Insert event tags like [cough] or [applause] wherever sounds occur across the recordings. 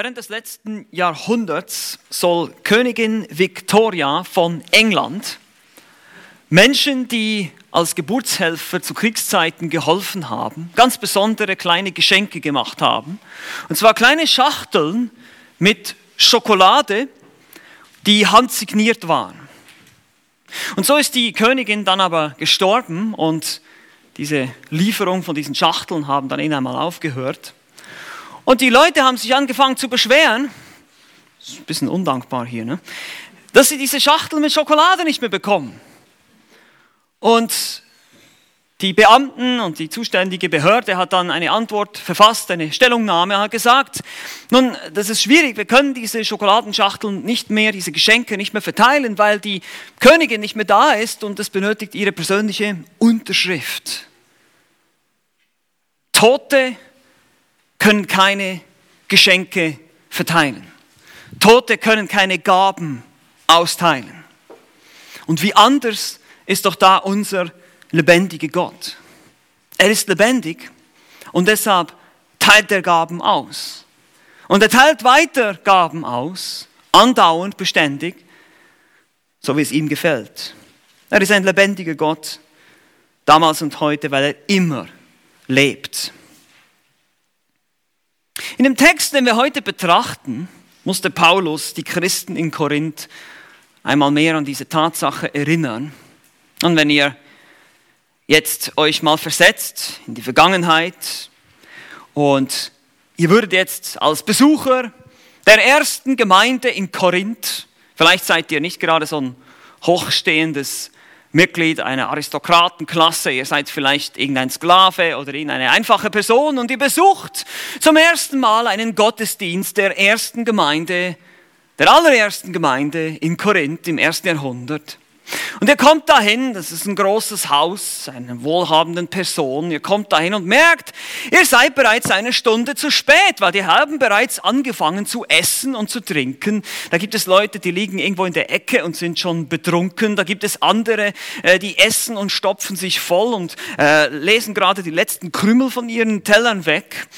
Während des letzten Jahrhunderts soll Königin Victoria von England Menschen, die als Geburtshelfer zu Kriegszeiten geholfen haben, ganz besondere kleine Geschenke gemacht haben. Und zwar kleine Schachteln mit Schokolade, die handsigniert waren. Und so ist die Königin dann aber gestorben und diese Lieferung von diesen Schachteln haben dann einmal aufgehört. Und die Leute haben sich angefangen zu beschweren, das ist ein bisschen undankbar hier, ne? dass sie diese Schachtel mit Schokolade nicht mehr bekommen. Und die Beamten und die zuständige Behörde hat dann eine Antwort verfasst, eine Stellungnahme, hat gesagt, nun, das ist schwierig, wir können diese Schokoladenschachteln nicht mehr, diese Geschenke nicht mehr verteilen, weil die Königin nicht mehr da ist und es benötigt ihre persönliche Unterschrift. Tote können keine Geschenke verteilen. Tote können keine Gaben austeilen. Und wie anders ist doch da unser lebendiger Gott. Er ist lebendig und deshalb teilt er Gaben aus. Und er teilt weiter Gaben aus, andauernd, beständig, so wie es ihm gefällt. Er ist ein lebendiger Gott, damals und heute, weil er immer lebt. In dem Text, den wir heute betrachten, musste Paulus die Christen in Korinth einmal mehr an diese Tatsache erinnern. Und wenn ihr jetzt euch mal versetzt in die Vergangenheit und ihr würdet jetzt als Besucher der ersten Gemeinde in Korinth, vielleicht seid ihr nicht gerade so ein hochstehendes Mitglied einer Aristokratenklasse, ihr seid vielleicht irgendein Sklave oder irgendeine einfache Person und ihr besucht zum ersten Mal einen Gottesdienst der ersten Gemeinde, der allerersten Gemeinde in Korinth im ersten Jahrhundert. Und ihr kommt dahin, das ist ein großes Haus, einer wohlhabenden Person. Ihr kommt dahin und merkt, ihr seid bereits eine Stunde zu spät, weil die haben bereits angefangen zu essen und zu trinken. Da gibt es Leute, die liegen irgendwo in der Ecke und sind schon betrunken. Da gibt es andere, äh, die essen und stopfen sich voll und äh, lesen gerade die letzten Krümel von ihren Tellern weg.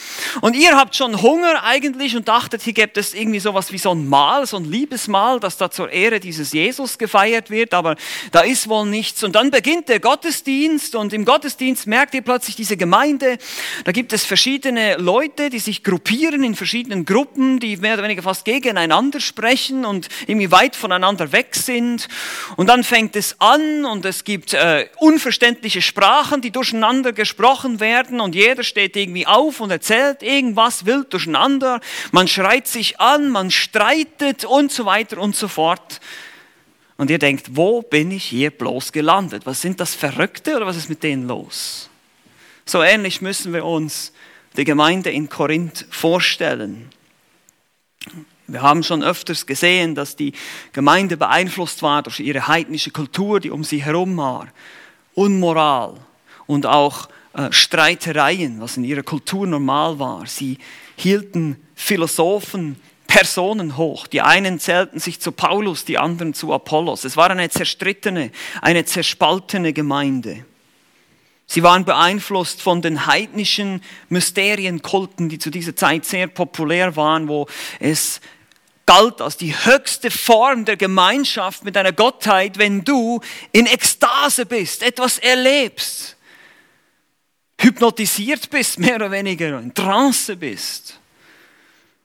Und ihr habt schon Hunger eigentlich und dachtet, hier gibt es irgendwie sowas wie so ein Mahl, so ein Liebesmahl, das da zur Ehre dieses Jesus gefeiert wird. Aber da ist wohl nichts. Und dann beginnt der Gottesdienst und im Gottesdienst merkt ihr plötzlich diese Gemeinde, da gibt es verschiedene Leute, die sich gruppieren in verschiedenen Gruppen, die mehr oder weniger fast gegeneinander sprechen und irgendwie weit voneinander weg sind. Und dann fängt es an und es gibt äh, unverständliche Sprachen, die durcheinander gesprochen werden und jeder steht irgendwie auf und erzählt irgendwas wild durcheinander. Man schreit sich an, man streitet und so weiter und so fort und ihr denkt, wo bin ich hier bloß gelandet? Was sind das Verrückte oder was ist mit denen los? So ähnlich müssen wir uns die Gemeinde in Korinth vorstellen. Wir haben schon öfters gesehen, dass die Gemeinde beeinflusst war durch ihre heidnische Kultur, die um sie herum war. Unmoral und auch äh, Streitereien, was in ihrer Kultur normal war. Sie hielten Philosophen Personen hoch. Die einen zählten sich zu Paulus, die anderen zu Apollos. Es war eine zerstrittene, eine zerspaltene Gemeinde. Sie waren beeinflusst von den heidnischen Mysterienkulten, die zu dieser Zeit sehr populär waren, wo es galt als die höchste Form der Gemeinschaft mit einer Gottheit, wenn du in Ekstase bist, etwas erlebst, hypnotisiert bist, mehr oder weniger, in Trance bist.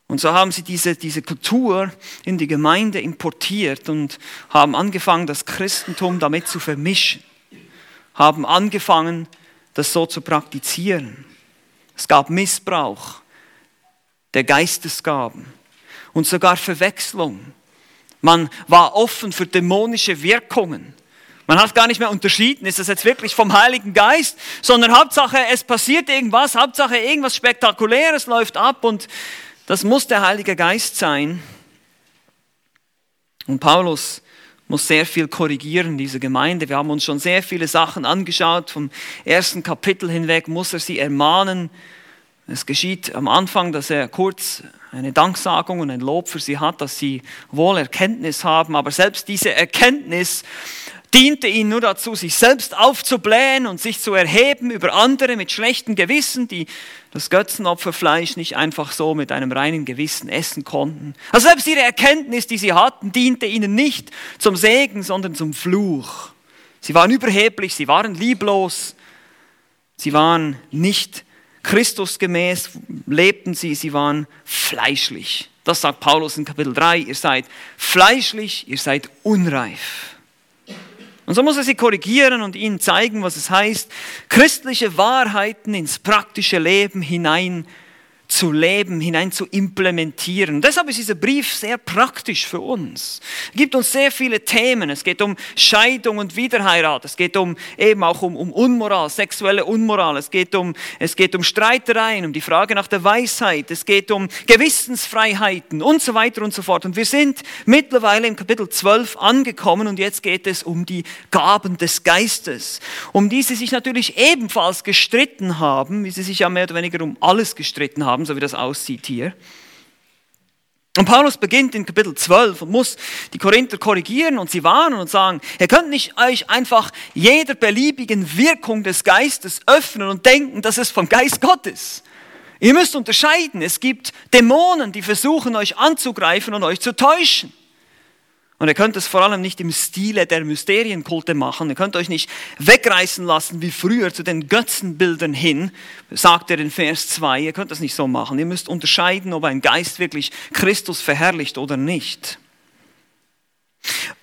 Und so haben sie diese, diese Kultur in die Gemeinde importiert und haben angefangen, das Christentum damit zu vermischen, haben angefangen, das so zu praktizieren. Es gab Missbrauch der Geistesgaben und sogar Verwechslung. Man war offen für dämonische Wirkungen. Man hat gar nicht mehr unterschieden, ist das jetzt wirklich vom Heiligen Geist, sondern Hauptsache, es passiert irgendwas, Hauptsache irgendwas Spektakuläres läuft ab und das muss der Heilige Geist sein. Und Paulus muss sehr viel korrigieren, diese Gemeinde. Wir haben uns schon sehr viele Sachen angeschaut. Vom ersten Kapitel hinweg muss er sie ermahnen. Es geschieht am Anfang, dass er kurz eine Danksagung und ein Lob für sie hat, dass sie wohl Erkenntnis haben. Aber selbst diese Erkenntnis diente ihnen nur dazu, sich selbst aufzublähen und sich zu erheben über andere mit schlechtem Gewissen, die das Götzenopferfleisch nicht einfach so mit einem reinen Gewissen essen konnten. Also selbst ihre Erkenntnis, die sie hatten, diente ihnen nicht zum Segen, sondern zum Fluch. Sie waren überheblich, sie waren lieblos, sie waren nicht Christusgemäß, lebten sie, sie waren fleischlich. Das sagt Paulus in Kapitel 3, ihr seid fleischlich, ihr seid unreif. Und so muss er sie korrigieren und ihnen zeigen, was es heißt, christliche Wahrheiten ins praktische Leben hinein zu leben, hinein zu implementieren. deshalb ist dieser Brief sehr praktisch für uns. Er gibt uns sehr viele Themen. Es geht um Scheidung und Wiederheirat. Es geht um eben auch um, um Unmoral, sexuelle Unmoral. Es geht um, es geht um Streitereien, um die Frage nach der Weisheit. Es geht um Gewissensfreiheiten und so weiter und so fort. Und wir sind mittlerweile im Kapitel 12 angekommen und jetzt geht es um die Gaben des Geistes, um die sie sich natürlich ebenfalls gestritten haben, wie sie sich ja mehr oder weniger um alles gestritten haben haben, so wie das aussieht hier. Und Paulus beginnt in Kapitel 12 und muss die Korinther korrigieren und sie warnen und sagen, ihr könnt nicht euch einfach jeder beliebigen Wirkung des Geistes öffnen und denken, dass es vom Geist Gottes. Ihr müsst unterscheiden, es gibt Dämonen, die versuchen euch anzugreifen und euch zu täuschen. Und ihr könnt es vor allem nicht im Stile der Mysterienkulte machen. Ihr könnt euch nicht wegreißen lassen wie früher zu den Götzenbildern hin, sagt er in Vers 2. Ihr könnt das nicht so machen. Ihr müsst unterscheiden, ob ein Geist wirklich Christus verherrlicht oder nicht.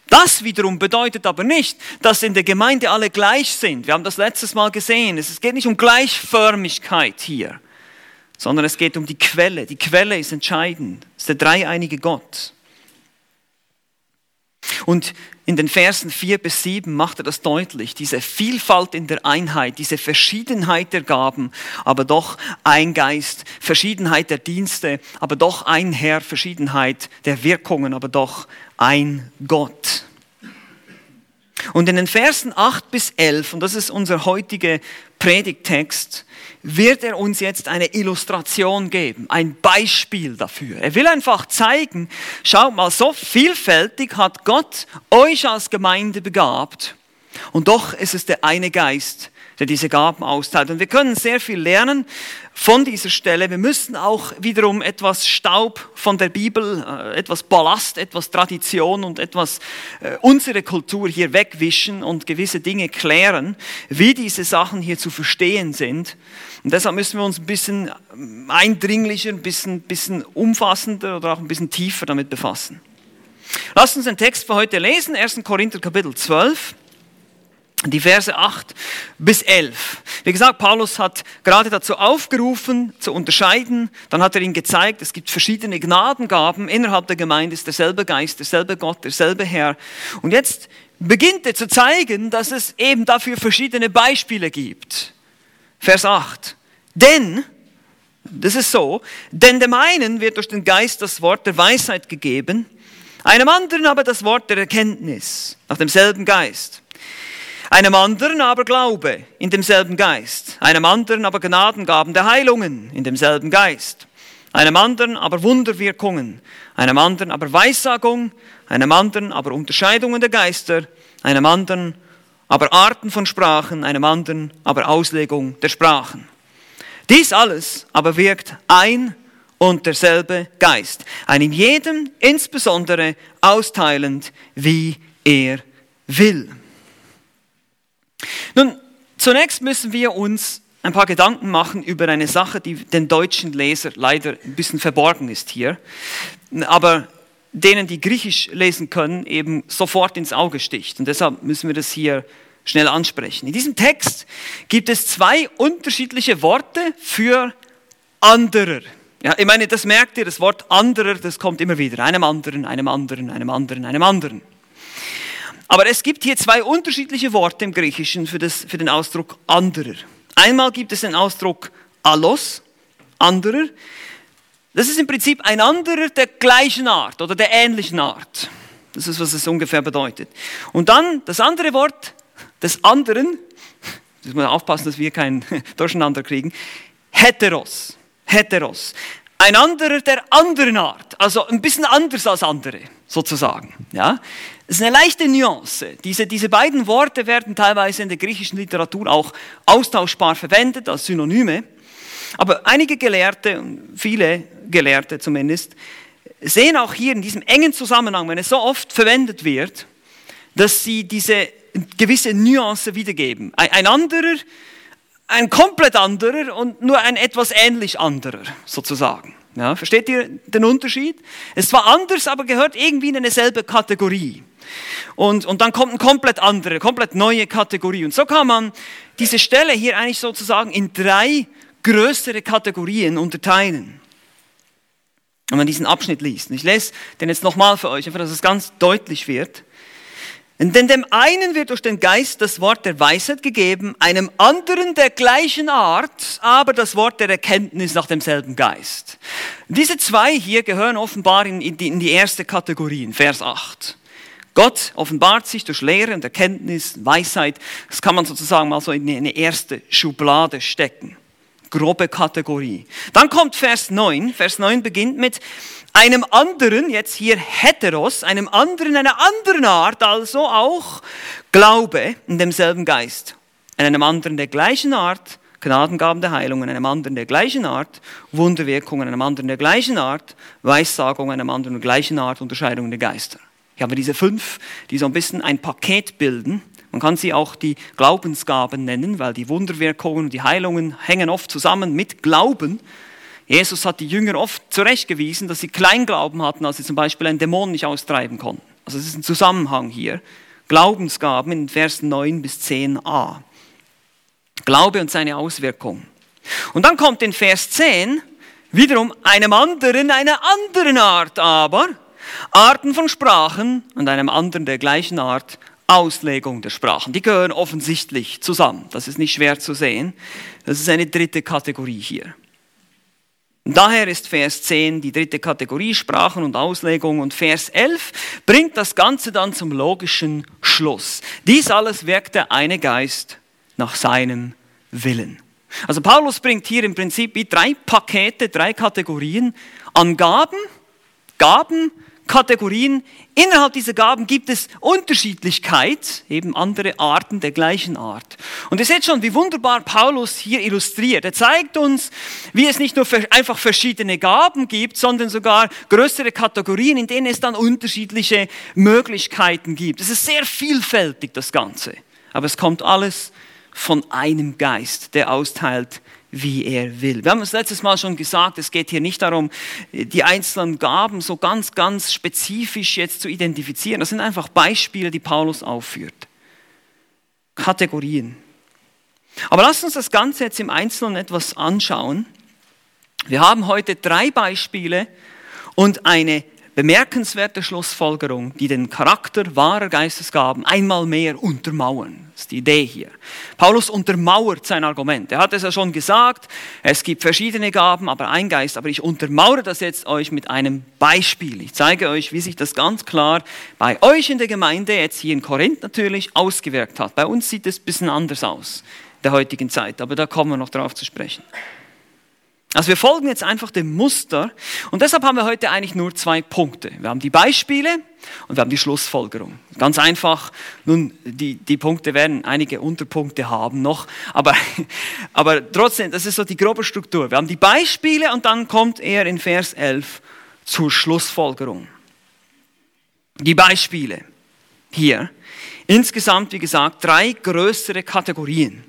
Das wiederum bedeutet aber nicht, dass in der Gemeinde alle gleich sind. Wir haben das letztes Mal gesehen. Es geht nicht um Gleichförmigkeit hier, sondern es geht um die Quelle. Die Quelle ist entscheidend. Es ist der dreieinige Gott. Und in den Versen 4 bis 7 macht er das deutlich, diese Vielfalt in der Einheit, diese Verschiedenheit der Gaben, aber doch ein Geist, Verschiedenheit der Dienste, aber doch ein Herr, Verschiedenheit der Wirkungen, aber doch ein Gott. Und in den Versen 8 bis 11, und das ist unser heutiger Predigtext, wird er uns jetzt eine Illustration geben, ein Beispiel dafür. Er will einfach zeigen, schaut mal, so vielfältig hat Gott euch als Gemeinde begabt. Und doch ist es der eine Geist, der diese Gaben austeilt. Und wir können sehr viel lernen von dieser Stelle. Wir müssen auch wiederum etwas Staub von der Bibel, äh, etwas Ballast, etwas Tradition und etwas äh, unsere Kultur hier wegwischen und gewisse Dinge klären, wie diese Sachen hier zu verstehen sind. Und deshalb müssen wir uns ein bisschen eindringlicher, ein bisschen, bisschen umfassender oder auch ein bisschen tiefer damit befassen. Lasst uns den Text für heute lesen, 1. Korinther Kapitel 12 die Verse 8 bis 11. Wie gesagt, Paulus hat gerade dazu aufgerufen, zu unterscheiden. Dann hat er ihnen gezeigt, es gibt verschiedene Gnadengaben. Innerhalb der Gemeinde ist derselbe Geist, derselbe Gott, derselbe Herr. Und jetzt beginnt er zu zeigen, dass es eben dafür verschiedene Beispiele gibt. Vers 8. Denn, das ist so, denn dem einen wird durch den Geist das Wort der Weisheit gegeben, einem anderen aber das Wort der Erkenntnis, nach demselben Geist einem anderen aber Glaube in demselben Geist, einem anderen aber Gnadengaben der Heilungen in demselben Geist, einem anderen aber Wunderwirkungen, einem anderen aber Weissagung, einem anderen aber Unterscheidungen der Geister, einem anderen aber Arten von Sprachen, einem anderen aber Auslegung der Sprachen. Dies alles aber wirkt ein und derselbe Geist, einem jedem insbesondere austeilend, wie er will. Nun, zunächst müssen wir uns ein paar Gedanken machen über eine Sache, die den deutschen Leser leider ein bisschen verborgen ist hier, aber denen, die Griechisch lesen können, eben sofort ins Auge sticht. Und deshalb müssen wir das hier schnell ansprechen. In diesem Text gibt es zwei unterschiedliche Worte für anderer. Ja, ich meine, das merkt ihr, das Wort anderer, das kommt immer wieder. Einem anderen, einem anderen, einem anderen, einem anderen. Aber es gibt hier zwei unterschiedliche Worte im Griechischen für, das, für den Ausdruck anderer. Einmal gibt es den Ausdruck allos, anderer. Das ist im Prinzip ein anderer der gleichen Art oder der ähnlichen Art. Das ist, was es ungefähr bedeutet. Und dann das andere Wort des anderen, müssen wir aufpassen, dass wir kein [laughs] Durcheinander kriegen, heteros. Heteros. ein anderer der anderen Art, also ein bisschen anders als andere, sozusagen. Ja? Das ist eine leichte Nuance. Diese, diese beiden Worte werden teilweise in der griechischen Literatur auch austauschbar verwendet als Synonyme. Aber einige Gelehrte, viele Gelehrte zumindest, sehen auch hier in diesem engen Zusammenhang, wenn es so oft verwendet wird, dass sie diese gewisse Nuance wiedergeben. Ein anderer, ein komplett anderer und nur ein etwas ähnlich anderer, sozusagen. Ja, versteht ihr den Unterschied? Es war anders, aber gehört irgendwie in eine selbe Kategorie. Und, und dann kommt eine komplett andere, komplett neue Kategorie. Und so kann man diese Stelle hier eigentlich sozusagen in drei größere Kategorien unterteilen. Wenn man diesen Abschnitt liest. Ich lese den jetzt nochmal für euch, einfach, dass es ganz deutlich wird. Denn dem einen wird durch den Geist das Wort der Weisheit gegeben, einem anderen der gleichen Art, aber das Wort der Erkenntnis nach demselben Geist. Diese zwei hier gehören offenbar in, die, in die erste Kategorie, in Vers 8. Gott offenbart sich durch Lehre und Erkenntnis, Weisheit. Das kann man sozusagen mal so in eine erste Schublade stecken. Grobe Kategorie. Dann kommt Vers 9. Vers 9 beginnt mit, einem anderen, jetzt hier heteros, einem anderen, einer anderen Art, also auch Glaube in demselben Geist. In einem anderen der gleichen Art, Gnadengaben der Heilung, in einem anderen der gleichen Art, Wunderwirkungen, in einem anderen der gleichen Art, Weissagung, in einem anderen der gleichen Art, Unterscheidung der Geister. Ich habe diese fünf, die so ein bisschen ein Paket bilden. Man kann sie auch die Glaubensgaben nennen, weil die Wunderwirkungen und die Heilungen hängen oft zusammen mit Glauben. Jesus hat die Jünger oft zurechtgewiesen, dass sie Kleinglauben hatten, als sie zum Beispiel einen Dämon nicht austreiben konnten. Also es ist ein Zusammenhang hier. Glaubensgaben in Versen 9 bis 10a. Glaube und seine Auswirkungen. Und dann kommt in Vers 10 wiederum einem anderen, einer anderen Art aber, Arten von Sprachen und einem anderen der gleichen Art Auslegung der Sprachen. Die gehören offensichtlich zusammen. Das ist nicht schwer zu sehen. Das ist eine dritte Kategorie hier. Daher ist Vers 10 die dritte Kategorie Sprachen und Auslegung und Vers 11 bringt das Ganze dann zum logischen Schluss. Dies alles wirkt der eine Geist nach seinem Willen. Also Paulus bringt hier im Prinzip wie drei Pakete, drei Kategorien an Gaben, Gaben, Kategorien. Innerhalb dieser Gaben gibt es Unterschiedlichkeit, eben andere Arten der gleichen Art. Und ihr seht schon, wie wunderbar Paulus hier illustriert. Er zeigt uns, wie es nicht nur einfach verschiedene Gaben gibt, sondern sogar größere Kategorien, in denen es dann unterschiedliche Möglichkeiten gibt. Es ist sehr vielfältig, das Ganze. Aber es kommt alles von einem Geist, der austeilt wie er will. Wir haben es letztes Mal schon gesagt, es geht hier nicht darum, die einzelnen Gaben so ganz, ganz spezifisch jetzt zu identifizieren. Das sind einfach Beispiele, die Paulus aufführt. Kategorien. Aber lasst uns das Ganze jetzt im Einzelnen etwas anschauen. Wir haben heute drei Beispiele und eine bemerkenswerte Schlussfolgerung, die den Charakter wahrer Geistesgaben einmal mehr untermauern. Das ist die Idee hier. Paulus untermauert sein Argument. Er hat es ja schon gesagt, es gibt verschiedene Gaben, aber ein Geist. Aber ich untermauere das jetzt euch mit einem Beispiel. Ich zeige euch, wie sich das ganz klar bei euch in der Gemeinde, jetzt hier in Korinth natürlich, ausgewirkt hat. Bei uns sieht es ein bisschen anders aus, der heutigen Zeit, aber da kommen wir noch drauf zu sprechen. Also wir folgen jetzt einfach dem Muster und deshalb haben wir heute eigentlich nur zwei Punkte. Wir haben die Beispiele und wir haben die Schlussfolgerung. Ganz einfach, nun, die, die Punkte werden einige Unterpunkte haben noch, aber, [laughs] aber trotzdem, das ist so die grobe Struktur. Wir haben die Beispiele und dann kommt er in Vers 11 zur Schlussfolgerung. Die Beispiele hier. Insgesamt, wie gesagt, drei größere Kategorien.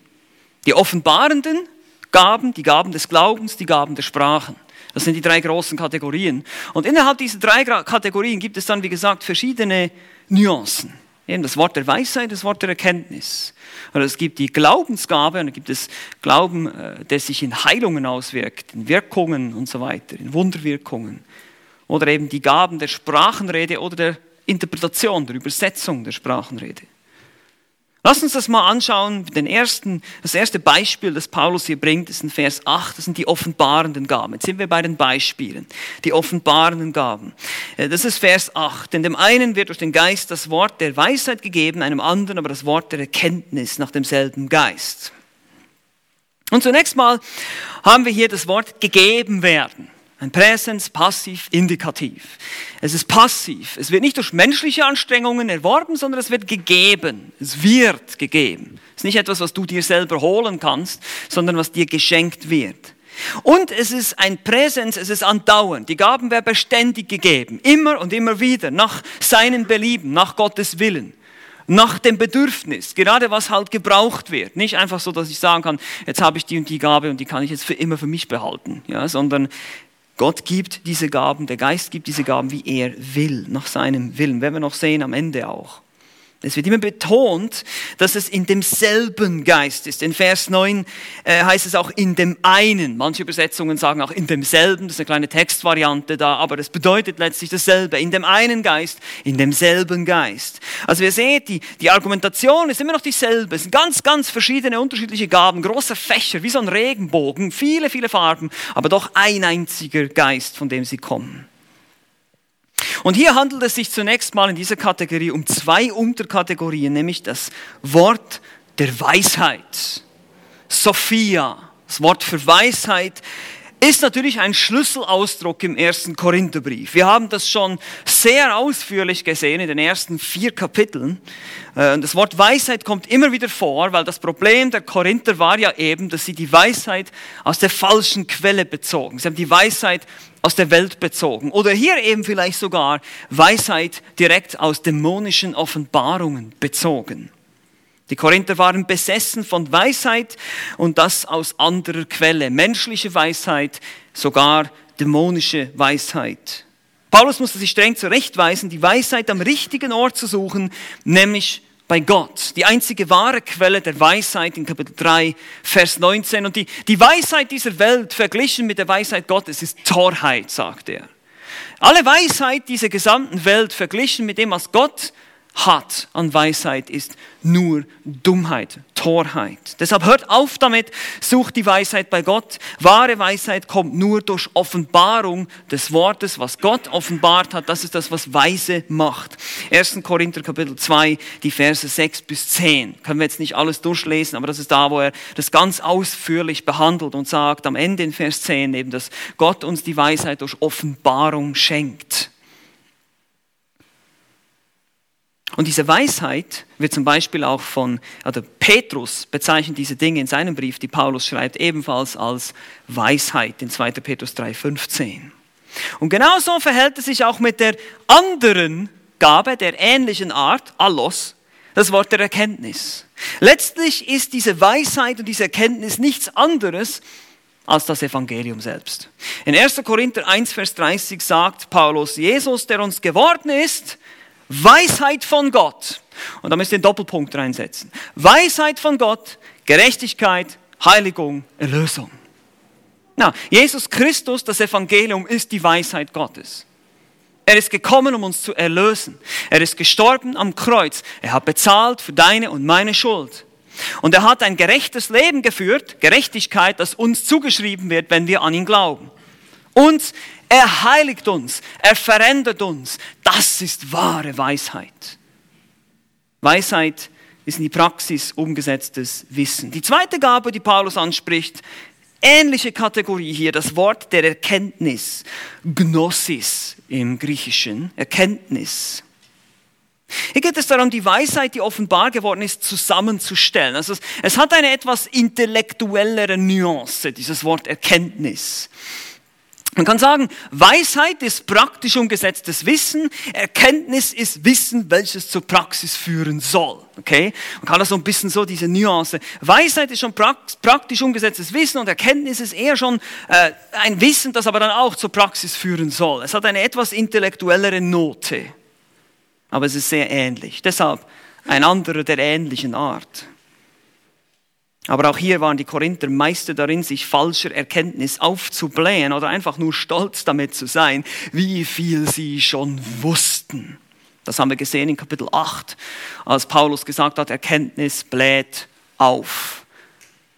Die offenbarenden, Gaben, die Gaben des Glaubens, die Gaben der Sprachen. Das sind die drei großen Kategorien. Und innerhalb dieser drei Kategorien gibt es dann, wie gesagt, verschiedene Nuancen. Eben das Wort der Weisheit, das Wort der Erkenntnis. Oder es gibt die Glaubensgabe und dann gibt es Glauben, äh, der sich in Heilungen auswirkt, in Wirkungen und so weiter, in Wunderwirkungen. Oder eben die Gaben der Sprachenrede oder der Interpretation, der Übersetzung der Sprachenrede. Lass uns das mal anschauen. Den ersten, das erste Beispiel, das Paulus hier bringt, ist in Vers 8. Das sind die offenbarenden Gaben. Jetzt sind wir bei den Beispielen. Die offenbarenden Gaben. Äh, das ist Vers 8. Denn dem einen wird durch den Geist das Wort der Weisheit gegeben, einem anderen aber das Wort der Erkenntnis nach demselben Geist. Und zunächst mal haben wir hier das Wort gegeben werden. Ein Präsens, passiv, indikativ. Es ist passiv. Es wird nicht durch menschliche Anstrengungen erworben, sondern es wird gegeben. Es wird gegeben. Es ist nicht etwas, was du dir selber holen kannst, sondern was dir geschenkt wird. Und es ist ein Präsens, es ist andauernd. Die Gaben werden beständig gegeben, immer und immer wieder, nach seinen Belieben, nach Gottes Willen, nach dem Bedürfnis, gerade was halt gebraucht wird. Nicht einfach so, dass ich sagen kann, jetzt habe ich die und die Gabe und die kann ich jetzt für immer für mich behalten, ja, sondern Gott gibt diese Gaben, der Geist gibt diese Gaben, wie er will, nach seinem Willen. Werden wir noch sehen am Ende auch. Es wird immer betont, dass es in demselben Geist ist. In Vers 9 äh, heißt es auch in dem einen. Manche Übersetzungen sagen auch in demselben. Das ist eine kleine Textvariante da, aber das bedeutet letztlich dasselbe. In dem einen Geist, in demselben Geist. Also ihr seht, die, die Argumentation ist immer noch dieselbe. Es sind ganz, ganz verschiedene, unterschiedliche Gaben, große Fächer, wie so ein Regenbogen, viele, viele Farben, aber doch ein einziger Geist, von dem sie kommen. Und hier handelt es sich zunächst mal in dieser Kategorie um zwei Unterkategorien, nämlich das Wort der Weisheit. Sophia, das Wort für Weisheit, ist natürlich ein Schlüsselausdruck im ersten Korintherbrief. Wir haben das schon sehr ausführlich gesehen in den ersten vier Kapiteln. Äh, das Wort Weisheit kommt immer wieder vor, weil das Problem der Korinther war ja eben, dass sie die Weisheit aus der falschen Quelle bezogen. Sie haben die Weisheit aus der Welt bezogen. Oder hier eben vielleicht sogar Weisheit direkt aus dämonischen Offenbarungen bezogen. Die Korinther waren besessen von Weisheit und das aus anderer Quelle. Menschliche Weisheit, sogar dämonische Weisheit. Paulus musste sich streng zurechtweisen, die Weisheit am richtigen Ort zu suchen, nämlich bei Gott. Die einzige wahre Quelle der Weisheit in Kapitel 3, Vers 19. Und die, die Weisheit dieser Welt verglichen mit der Weisheit Gottes ist Torheit, sagt er. Alle Weisheit dieser gesamten Welt verglichen mit dem, was Gott hat an Weisheit, ist nur Dummheit, Torheit. Deshalb hört auf damit, sucht die Weisheit bei Gott. Wahre Weisheit kommt nur durch Offenbarung des Wortes, was Gott offenbart hat. Das ist das, was Weise macht. 1. Korinther Kapitel 2, die Verse 6 bis 10. Können wir jetzt nicht alles durchlesen, aber das ist da, wo er das ganz ausführlich behandelt und sagt am Ende in Vers 10 eben, dass Gott uns die Weisheit durch Offenbarung schenkt. Und diese Weisheit wird zum Beispiel auch von, oder Petrus bezeichnet diese Dinge in seinem Brief, die Paulus schreibt, ebenfalls als Weisheit in 2. Petrus 3,15. Und genauso verhält es sich auch mit der anderen Gabe der ähnlichen Art, Allos, das Wort der Erkenntnis. Letztlich ist diese Weisheit und diese Erkenntnis nichts anderes als das Evangelium selbst. In 1. Korinther 1, Vers 30 sagt Paulus, Jesus, der uns geworden ist, Weisheit von Gott. Und da müsst ihr den Doppelpunkt reinsetzen. Weisheit von Gott, Gerechtigkeit, Heiligung, Erlösung. Na, Jesus Christus, das Evangelium, ist die Weisheit Gottes. Er ist gekommen, um uns zu erlösen. Er ist gestorben am Kreuz. Er hat bezahlt für deine und meine Schuld. Und er hat ein gerechtes Leben geführt, Gerechtigkeit, das uns zugeschrieben wird, wenn wir an ihn glauben. Und er heiligt uns, er verändert uns. Das ist wahre Weisheit. Weisheit ist in die Praxis umgesetztes Wissen. Die zweite Gabe, die Paulus anspricht, ähnliche Kategorie hier, das Wort der Erkenntnis, Gnosis im Griechischen, Erkenntnis. Hier geht es darum, die Weisheit, die offenbar geworden ist, zusammenzustellen. Also es, es hat eine etwas intellektuellere Nuance, dieses Wort Erkenntnis. Man kann sagen, Weisheit ist praktisch umgesetztes Wissen, Erkenntnis ist Wissen, welches zur Praxis führen soll. Okay? Man kann das so ein bisschen so, diese Nuance. Weisheit ist schon praktisch umgesetztes Wissen und Erkenntnis ist eher schon äh, ein Wissen, das aber dann auch zur Praxis führen soll. Es hat eine etwas intellektuellere Note, aber es ist sehr ähnlich. Deshalb ein anderer der ähnlichen Art. Aber auch hier waren die Korinther Meister darin, sich falscher Erkenntnis aufzublähen oder einfach nur stolz damit zu sein, wie viel sie schon wussten. Das haben wir gesehen in Kapitel 8, als Paulus gesagt hat, Erkenntnis bläht auf.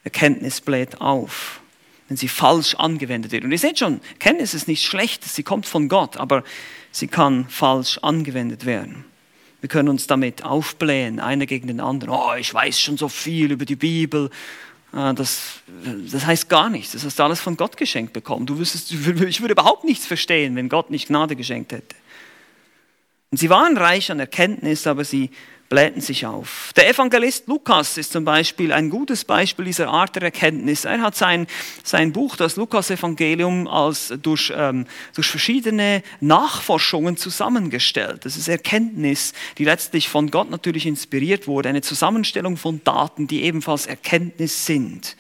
Erkenntnis bläht auf, wenn sie falsch angewendet wird. Und ihr seht schon, Erkenntnis ist nichts Schlechtes, sie kommt von Gott, aber sie kann falsch angewendet werden. Wir können uns damit aufblähen, einer gegen den anderen. Oh, ich weiß schon so viel über die Bibel. äh, das, das heißt gar nichts. Das hast du alles von Gott geschenkt bekommen. Du wüsstest, [laughs] ich würde überhaupt nichts verstehen, wenn Gott nicht Gnade geschenkt hätte. Und sie waren reich an Erkenntnis, aber sie blähten sich auf. Der Evangelist Lukas ist zum Beispiel ein gutes Beispiel dieser Art der Erkenntnis. Er hat sein, sein Buch, das Lukas-Evangelium, durch, ähm, durch verschiedene Nachforschungen zusammengestellt. Das ist Erkenntnis, die letztlich von Gott natürlich inspiriert wurde, eine Zusammenstellung von Daten, die ebenfalls Erkenntnis sind.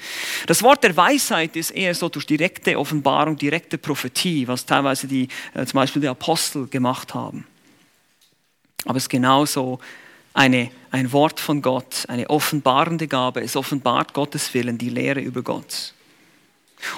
Das Wort der Weisheit ist eher so durch direkte Offenbarung, direkte Prophetie, was teilweise die, äh, zum Beispiel die Apostel gemacht haben. Aber es ist genauso eine, ein Wort von Gott, eine offenbarende Gabe. Es offenbart Gottes Willen, die Lehre über Gott.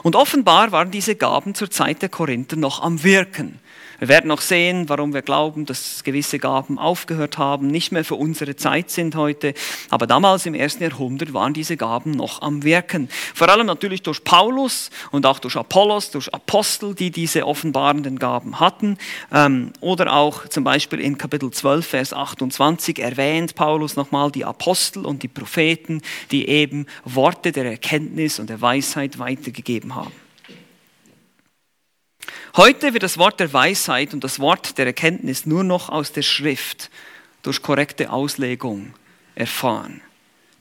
Und offenbar waren diese Gaben zur Zeit der Korinther noch am Wirken. Wir werden noch sehen, warum wir glauben, dass gewisse Gaben aufgehört haben, nicht mehr für unsere Zeit sind heute. Aber damals im ersten Jahrhundert waren diese Gaben noch am Wirken. Vor allem natürlich durch Paulus und auch durch Apollos, durch Apostel, die diese offenbarenden Gaben hatten. Ähm, oder auch zum Beispiel in Kapitel 12, Vers 28 erwähnt Paulus nochmal die Apostel und die Propheten, die eben Worte der Erkenntnis und der Weisheit weitergegeben haben. Heute wird das Wort der Weisheit und das Wort der Erkenntnis nur noch aus der Schrift durch korrekte Auslegung erfahren.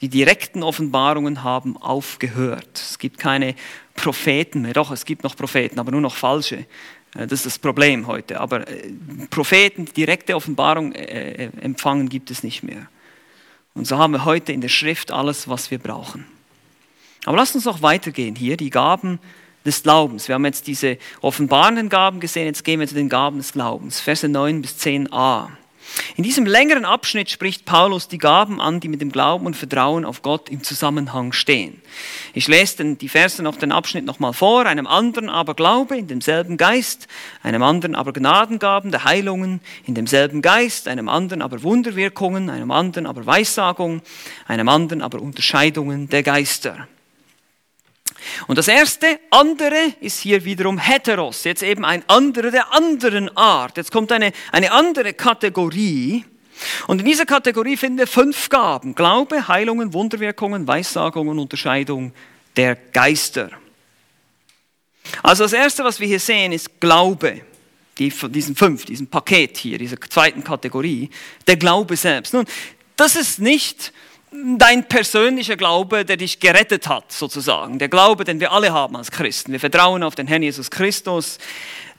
Die direkten Offenbarungen haben aufgehört. Es gibt keine Propheten mehr. Doch, es gibt noch Propheten, aber nur noch falsche. Äh, das ist das Problem heute. Aber äh, Propheten, direkte Offenbarung äh, empfangen, gibt es nicht mehr. Und so haben wir heute in der Schrift alles, was wir brauchen. Aber lasst uns noch weitergehen hier. Die Gaben des Glaubens. Wir haben jetzt diese offenbarenden Gaben gesehen, jetzt gehen wir zu den Gaben des Glaubens. Verse 9 bis 10a. In diesem längeren Abschnitt spricht Paulus die Gaben an, die mit dem Glauben und Vertrauen auf Gott im Zusammenhang stehen. Ich lese die Verse noch den Abschnitt nochmal vor. Einem anderen aber Glaube in demselben Geist, einem anderen aber Gnadengaben der Heilungen in demselben Geist, einem anderen aber Wunderwirkungen, einem anderen aber Weissagung, einem anderen aber Unterscheidungen der Geister. Und das erste, andere, ist hier wiederum heteros. Jetzt eben ein anderer der anderen Art. Jetzt kommt eine, eine andere Kategorie. Und in dieser Kategorie finden wir fünf Gaben. Glaube, Heilungen, Wunderwirkungen, Weissagungen, Unterscheidung der Geister. Also das erste, was wir hier sehen, ist Glaube. Die, von diesen fünf, diesem Paket hier, dieser zweiten Kategorie. Der Glaube selbst. Nun, das ist nicht dein persönlicher Glaube, der dich gerettet hat, sozusagen. Der Glaube, den wir alle haben als Christen. Wir vertrauen auf den Herrn Jesus Christus.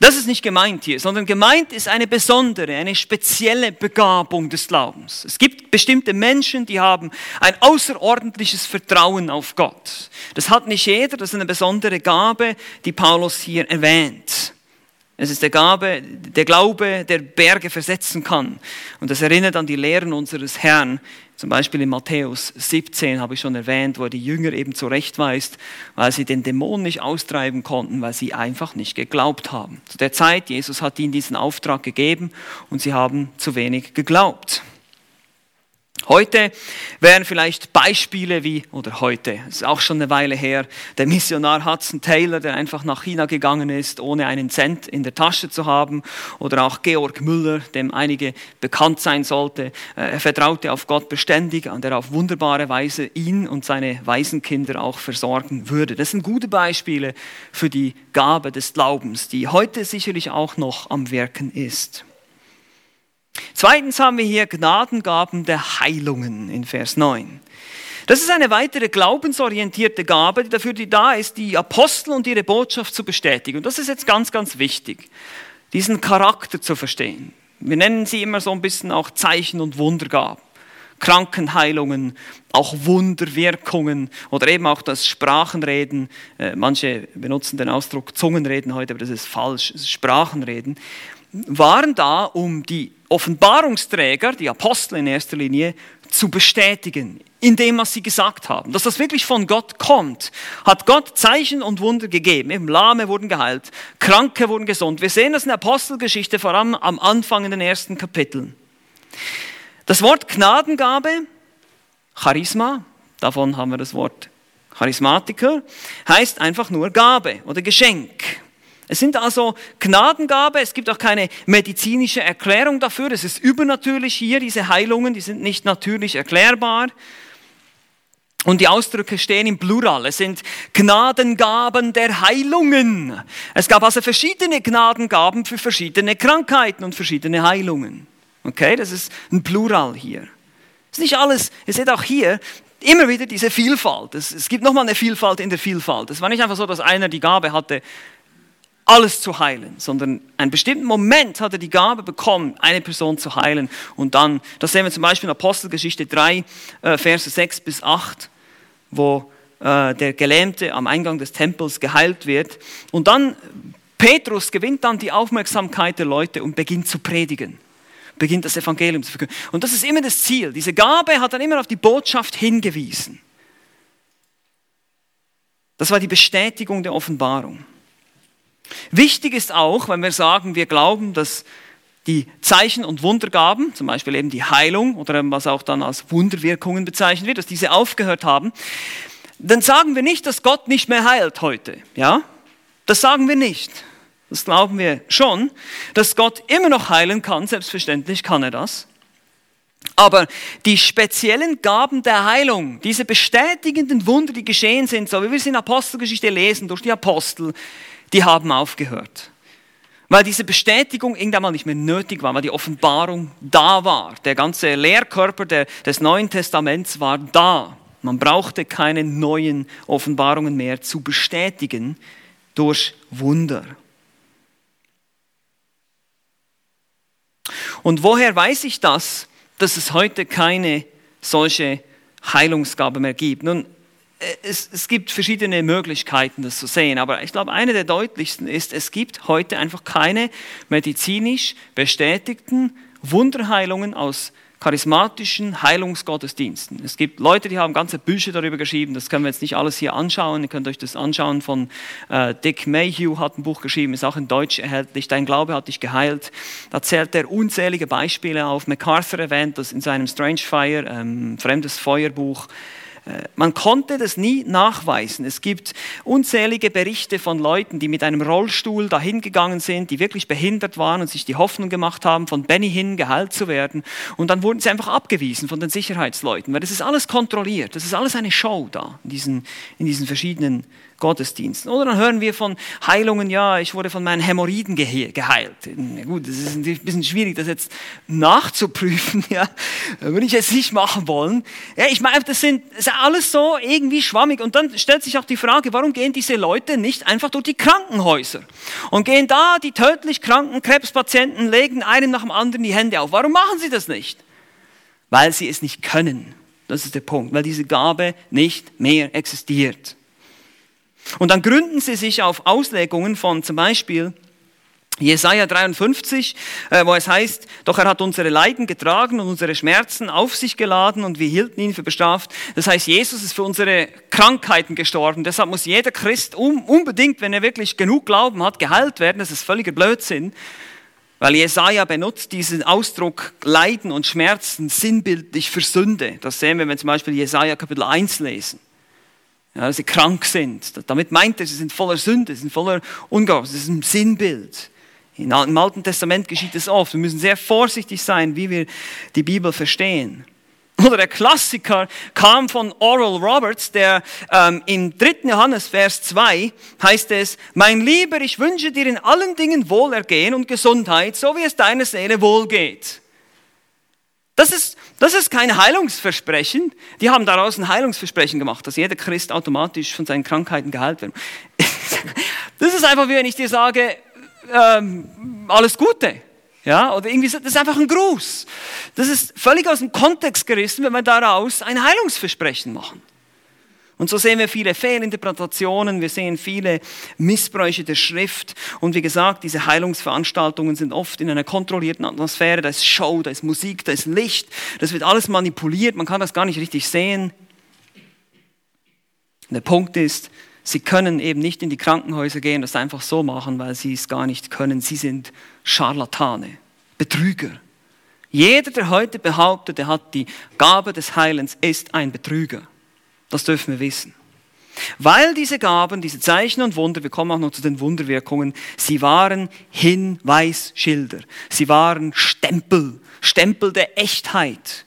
Das ist nicht gemeint hier, sondern gemeint ist eine besondere, eine spezielle Begabung des Glaubens. Es gibt bestimmte Menschen, die haben ein außerordentliches Vertrauen auf Gott. Das hat nicht jeder, das ist eine besondere Gabe, die Paulus hier erwähnt. Es ist der, Gabe, der Glaube, der Berge versetzen kann. Und das erinnert an die Lehren unseres Herrn. Zum Beispiel in Matthäus 17 habe ich schon erwähnt, wo er die Jünger eben zurechtweist, weil sie den Dämon nicht austreiben konnten, weil sie einfach nicht geglaubt haben. Zu der Zeit, Jesus hat ihnen diesen Auftrag gegeben und sie haben zu wenig geglaubt. Heute wären vielleicht Beispiele wie, oder heute, ist auch schon eine Weile her, der Missionar Hudson Taylor, der einfach nach China gegangen ist, ohne einen Cent in der Tasche zu haben, oder auch Georg Müller, dem einige bekannt sein sollte. Äh, er vertraute auf Gott beständig, an der auf wunderbare Weise ihn und seine Waisenkinder auch versorgen würde. Das sind gute Beispiele für die Gabe des Glaubens, die heute sicherlich auch noch am Wirken ist. Zweitens haben wir hier Gnadengaben der Heilungen in Vers 9. Das ist eine weitere glaubensorientierte Gabe, die dafür da ist, die Apostel und ihre Botschaft zu bestätigen. Und das ist jetzt ganz, ganz wichtig, diesen Charakter zu verstehen. Wir nennen sie immer so ein bisschen auch Zeichen und Wundergaben. Krankenheilungen, auch Wunderwirkungen oder eben auch das Sprachenreden. Äh, manche benutzen den Ausdruck Zungenreden heute, aber das ist falsch. Es ist Sprachenreden waren da, um die Offenbarungsträger, die Apostel in erster Linie, zu bestätigen, indem was sie gesagt haben. Dass das wirklich von Gott kommt, hat Gott Zeichen und Wunder gegeben. Eben Lahme wurden geheilt, Kranke wurden gesund. Wir sehen das in der Apostelgeschichte, vor allem am Anfang in den ersten Kapiteln. Das Wort Gnadengabe, Charisma, davon haben wir das Wort Charismatiker, heißt einfach nur Gabe oder Geschenk. Es sind also Gnadengabe, es gibt auch keine medizinische Erklärung dafür, es ist übernatürlich hier, diese Heilungen, die sind nicht natürlich erklärbar. Und die Ausdrücke stehen im Plural. Es sind Gnadengaben der Heilungen. Es gab also verschiedene Gnadengaben für verschiedene Krankheiten und verschiedene Heilungen. Okay, das ist ein Plural hier. Das ist nicht alles. Ihr seht auch hier immer wieder diese Vielfalt. Es, es gibt nochmal eine Vielfalt in der Vielfalt. Es war nicht einfach so, dass einer die Gabe hatte, alles zu heilen, sondern einen bestimmten Moment hat er die Gabe bekommen, eine Person zu heilen. Und dann, das sehen wir zum Beispiel in Apostelgeschichte 3, äh, Verse 6 bis 8, wo äh, der Gelähmte am Eingang des Tempels geheilt wird. Und dann, Petrus gewinnt dann die Aufmerksamkeit der Leute und beginnt zu predigen beginnt das Evangelium zu verkünden. Und das ist immer das Ziel. Diese Gabe hat dann immer auf die Botschaft hingewiesen. Das war die Bestätigung der Offenbarung. Wichtig ist auch, wenn wir sagen, wir glauben, dass die Zeichen und Wundergaben, zum Beispiel eben die Heilung oder was auch dann als Wunderwirkungen bezeichnet wird, dass diese aufgehört haben, dann sagen wir nicht, dass Gott nicht mehr heilt heute. Ja? Das sagen wir nicht. Das glauben wir schon, dass Gott immer noch heilen kann, selbstverständlich kann er das. Aber die speziellen Gaben der Heilung, diese bestätigenden Wunder, die geschehen sind, so wie wir es in Apostelgeschichte lesen, durch die Apostel, die haben aufgehört. Weil diese Bestätigung irgendwann mal nicht mehr nötig war, weil die Offenbarung da war. Der ganze Lehrkörper der, des Neuen Testaments war da. Man brauchte keine neuen Offenbarungen mehr zu bestätigen durch Wunder. Und woher weiß ich das, dass es heute keine solche Heilungsgabe mehr gibt? Nun, äh, es, es, gibt verschiedene Möglichkeiten, das zu sehen, aber ich glaube, eine der deutlichsten ist, es gibt heute einfach keine medizinisch bestätigten Wunderheilungen aus charismatischen Heilungsgottesdiensten. Es gibt Leute, die haben ganze Bücher darüber geschrieben, das können wir jetzt nicht alles hier anschauen, ihr könnt euch das anschauen von äh, Dick Mayhew hat ein Buch geschrieben, ist auch in Deutsch erhältlich, Dein Glaube hat dich geheilt. Da zählt er unzählige Beispiele auf. MacArthur erwähnt das in seinem Strange Fire, ähm, Fremdes Feuerbuch. Man konnte das nie nachweisen. Es gibt unzählige Berichte von Leuten, die mit einem Rollstuhl dahin gegangen sind, die wirklich behindert waren und sich die Hoffnung gemacht haben, von Benny hin geheilt zu werden. Und dann wurden sie einfach abgewiesen von den Sicherheitsleuten, weil das ist alles kontrolliert. Das ist alles eine Show da in diesen, in diesen verschiedenen Gottesdiensten. Oder dann hören wir von Heilungen, ja, ich wurde von meinen Hämorrhoiden geheilt. Na gut, das ist ein bisschen schwierig, das jetzt nachzuprüfen, [laughs] ja. Würde ich jetzt nicht machen wollen. Ja, ich meine, das sind, das ist alles so irgendwie schwammig. Und dann stellt sich auch die Frage, warum gehen diese Leute nicht einfach durch die Krankenhäuser und gehen da die tödlich kranken Krebspatienten, legen einem nach dem anderen die Hände auf. Warum machen sie das nicht? Weil sie es nicht können. Das ist der Punkt, weil diese Gabe nicht mehr existiert. Und dann gründen sie sich auf Auslegungen von zum Beispiel Jesaja 53, äh, wo es heißt, doch er hat unsere Leiden getragen und unsere Schmerzen auf sich geladen und wir hielten ihn für bestraft. Das heißt, Jesus ist für unsere Krankheiten gestorben. Deshalb muss jeder Christ unbedingt, wenn er wirklich genug Glauben hat, geheilt werden. Das ist völliger Blödsinn. Weil Jesaja benutzt diesen Ausdruck Leiden und Schmerzen sinnbildlich für Sünde. Das sehen wir, wenn wir zum Beispiel Jesaja Kapitel 1 lesen ja, sie krank sind. Damit meint er, sie sind voller Sünde, sie sind voller Ungehorsam. Das ist ein Sinnbild. Im Alten Testament geschieht es oft. Wir müssen sehr vorsichtig sein, wie wir die Bibel verstehen. Oder der Klassiker kam von Oral Roberts, der ähm, im 3. Johannes Vers 2 heißt es, mein Lieber, ich wünsche dir in allen Dingen Wohlergehen und Gesundheit, so wie es deiner Seele wohlgeht. Das ist, das ist kein Heilungsversprechen. Die haben daraus ein Heilungsversprechen gemacht, dass jeder Christ automatisch von seinen Krankheiten geheilt wird. [laughs] Das ist einfach, wie wenn ich dir sage, ähm, alles Gute. Ja, oder irgendwie, das ist einfach ein Gruß. Das ist völlig aus dem Kontext gerissen, wenn wir daraus ein Heilungsversprechen machen. Und so sehen wir viele Fehlinterpretationen, wir sehen viele Missbräuche der Schrift. Und wie gesagt, diese Heilungsveranstaltungen sind oft in einer kontrollierten Atmosphäre. Da ist Show, da ist Musik, da ist Licht. Das wird alles manipuliert, man kann das gar nicht richtig sehen. Der Punkt ist, sie können eben nicht in die Krankenhäuser gehen, das einfach so machen, weil sie es gar nicht können. Sie sind Scharlatane, Betrüger. Jeder, der heute behauptet, er hat die Gabe des Heilens, ist ein Betrüger. Das dürfen wir wissen. Weil diese Gaben, diese Zeichen und Wunder, wir kommen auch noch zu den Wunderwirkungen, sie waren Hinweisschilder. Sie waren Stempel, Stempel der Echtheit.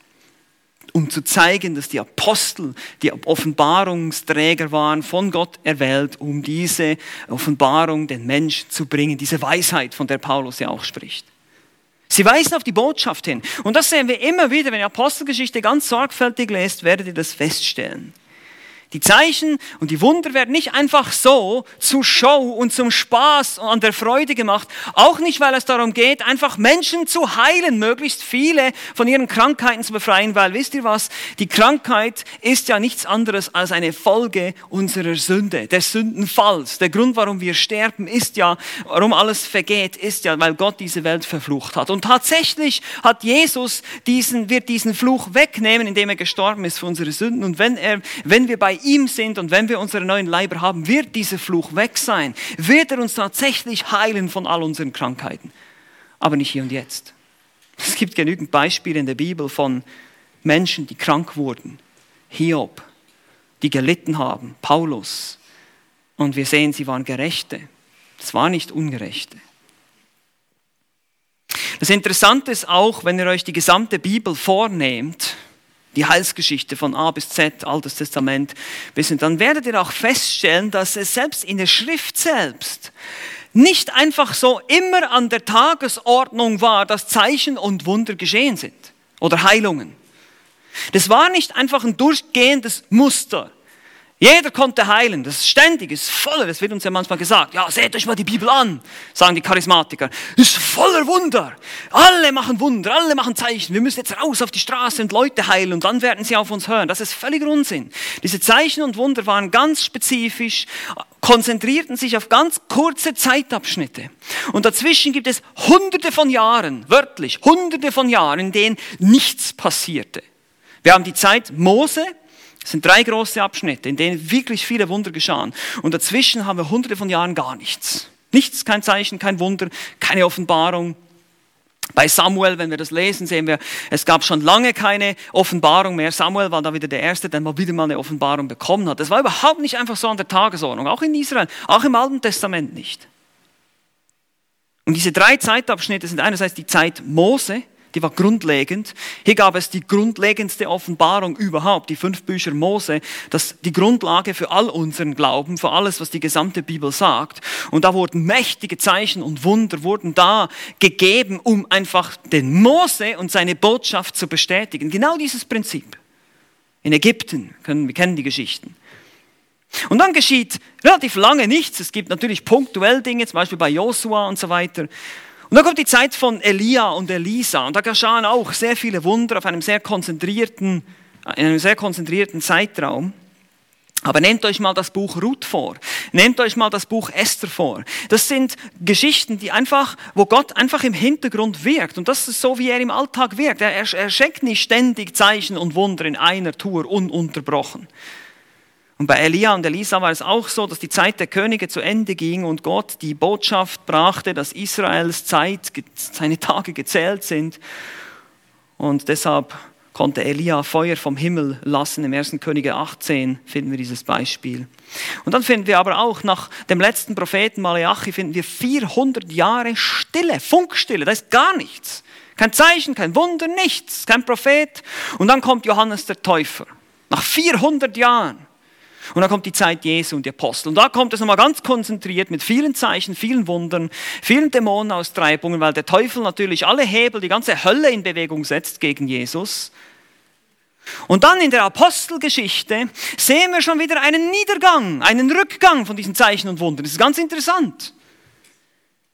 um zu zeigen, dass die Apostel die Offenbarungsträger waren, von Gott erwählt, um diese Offenbarung den Menschen zu bringen, diese Weisheit, von der Paulus ja auch spricht. Sie weisen auf die Botschaft hin. Und das sehen wir immer wieder, wenn ihr Apostelgeschichte ganz sorgfältig lest, werdet ihr das feststellen. Die Zeichen und die Wunder werden nicht einfach so zu Show und zum Spaß und an der Freude gemacht. Auch nicht, weil es darum geht, einfach Menschen zu heilen, möglichst viele von ihren Krankheiten zu befreien, weil wisst ihr was? Die Krankheit ist ja nichts anderes als eine Folge unserer Sünde, des Sündenfalls. Der Grund, warum wir sterben, ist ja, warum alles vergeht, ist ja, weil Gott diese Welt verflucht hat. Und tatsächlich hat Jesus diesen, wird diesen Fluch wegnehmen, indem er gestorben ist für unsere Sünden. Und wenn er, wenn wir bei ihm sind und wenn wir unsere neuen Leiber haben, wird dieser Fluch weg sein. Wird er uns tatsächlich heilen von all unseren Krankheiten. Aber nicht hier und jetzt. Es gibt genügend Beispiele in der Bibel von Menschen, die krank wurden. Hiob, die gelitten haben. Paulus. Und wir sehen, sie waren Gerechte. Es war nicht Ungerechte. Das Interessante ist auch, wenn ihr euch die gesamte Bibel vornehmt, die Heilsgeschichte von A bis Z, Altes Testament, wissen, dann werdet ihr auch feststellen, dass es selbst in der Schrift selbst nicht einfach so immer an der Tagesordnung war, dass Zeichen und Wunder geschehen sind oder Heilungen. Das war nicht einfach ein durchgehendes Muster. Jeder konnte heilen, das ist ständig, ist voller, das wird uns ja manchmal gesagt. Ja, seht euch mal die Bibel an, sagen die Charismatiker. Ist voller Wunder. Alle machen Wunder, alle machen Zeichen. Wir müssen jetzt raus auf die Straße und Leute heilen und dann werden sie auf uns hören. Das ist völliger Unsinn. Diese Zeichen und Wunder waren ganz spezifisch, konzentrierten sich auf ganz kurze Zeitabschnitte. Und dazwischen gibt es hunderte von Jahren, wörtlich, hunderte von Jahren, in denen nichts passierte. Wir haben die Zeit Mose, es sind drei große Abschnitte, in denen wirklich viele Wunder geschahen. Und dazwischen haben wir hunderte von Jahren gar nichts. Nichts, kein Zeichen, kein Wunder, keine Offenbarung. Bei Samuel, wenn wir das lesen, sehen wir, es gab schon lange keine Offenbarung mehr. Samuel war da wieder der Erste, der mal wieder mal eine Offenbarung bekommen hat. Das war überhaupt nicht einfach so an der Tagesordnung, auch in Israel, auch im Alten Testament nicht. Und diese drei Zeitabschnitte sind einerseits die Zeit Mose, die war grundlegend. Hier gab es die grundlegendste Offenbarung überhaupt, die fünf Bücher Mose, das die Grundlage für all unseren Glauben, für alles, was die gesamte Bibel sagt. Und da wurden mächtige Zeichen und Wunder wurden da gegeben, um einfach den Mose und seine Botschaft zu bestätigen. Genau dieses Prinzip. In Ägypten, können, wir kennen die Geschichten. Und dann geschieht relativ lange nichts. Es gibt natürlich punktuell Dinge, zum Beispiel bei Josua und so weiter. Und dann kommt die Zeit von Elia und Elisa und da geschahen auch sehr viele Wunder auf einem sehr konzentrierten, in einem sehr konzentrierten Zeitraum. Aber nehmt euch mal das Buch Ruth vor. Nehmt euch mal das Buch Esther vor. Das sind Geschichten, die einfach, wo Gott einfach im Hintergrund wirkt. Und das ist so, wie er im Alltag wirkt. Er, er schenkt nicht ständig Zeichen und Wunder in einer Tour ununterbrochen. Und bei Elia und Elisa war es auch so, dass die Zeit der Könige zu Ende ging und Gott die Botschaft brachte, dass Israels Zeit, seine Tage gezählt sind. Und deshalb konnte Elia Feuer vom Himmel lassen. Im 1. Könige 18 finden wir dieses Beispiel. Und dann finden wir aber auch nach dem letzten Propheten Malachi finden wir 400 Jahre Stille, Funkstille, da ist gar nichts. Kein Zeichen, kein Wunder, nichts, kein Prophet. Und dann kommt Johannes der Täufer. Nach 400 Jahren. Und dann kommt die Zeit Jesu und die Apostel. Und da kommt es nochmal ganz konzentriert mit vielen Zeichen, vielen Wundern, vielen Dämonenaustreibungen, weil der Teufel natürlich alle Hebel, die ganze Hölle in Bewegung setzt gegen Jesus. Und dann in der Apostelgeschichte sehen wir schon wieder einen Niedergang, einen Rückgang von diesen Zeichen und Wundern. Das ist ganz interessant.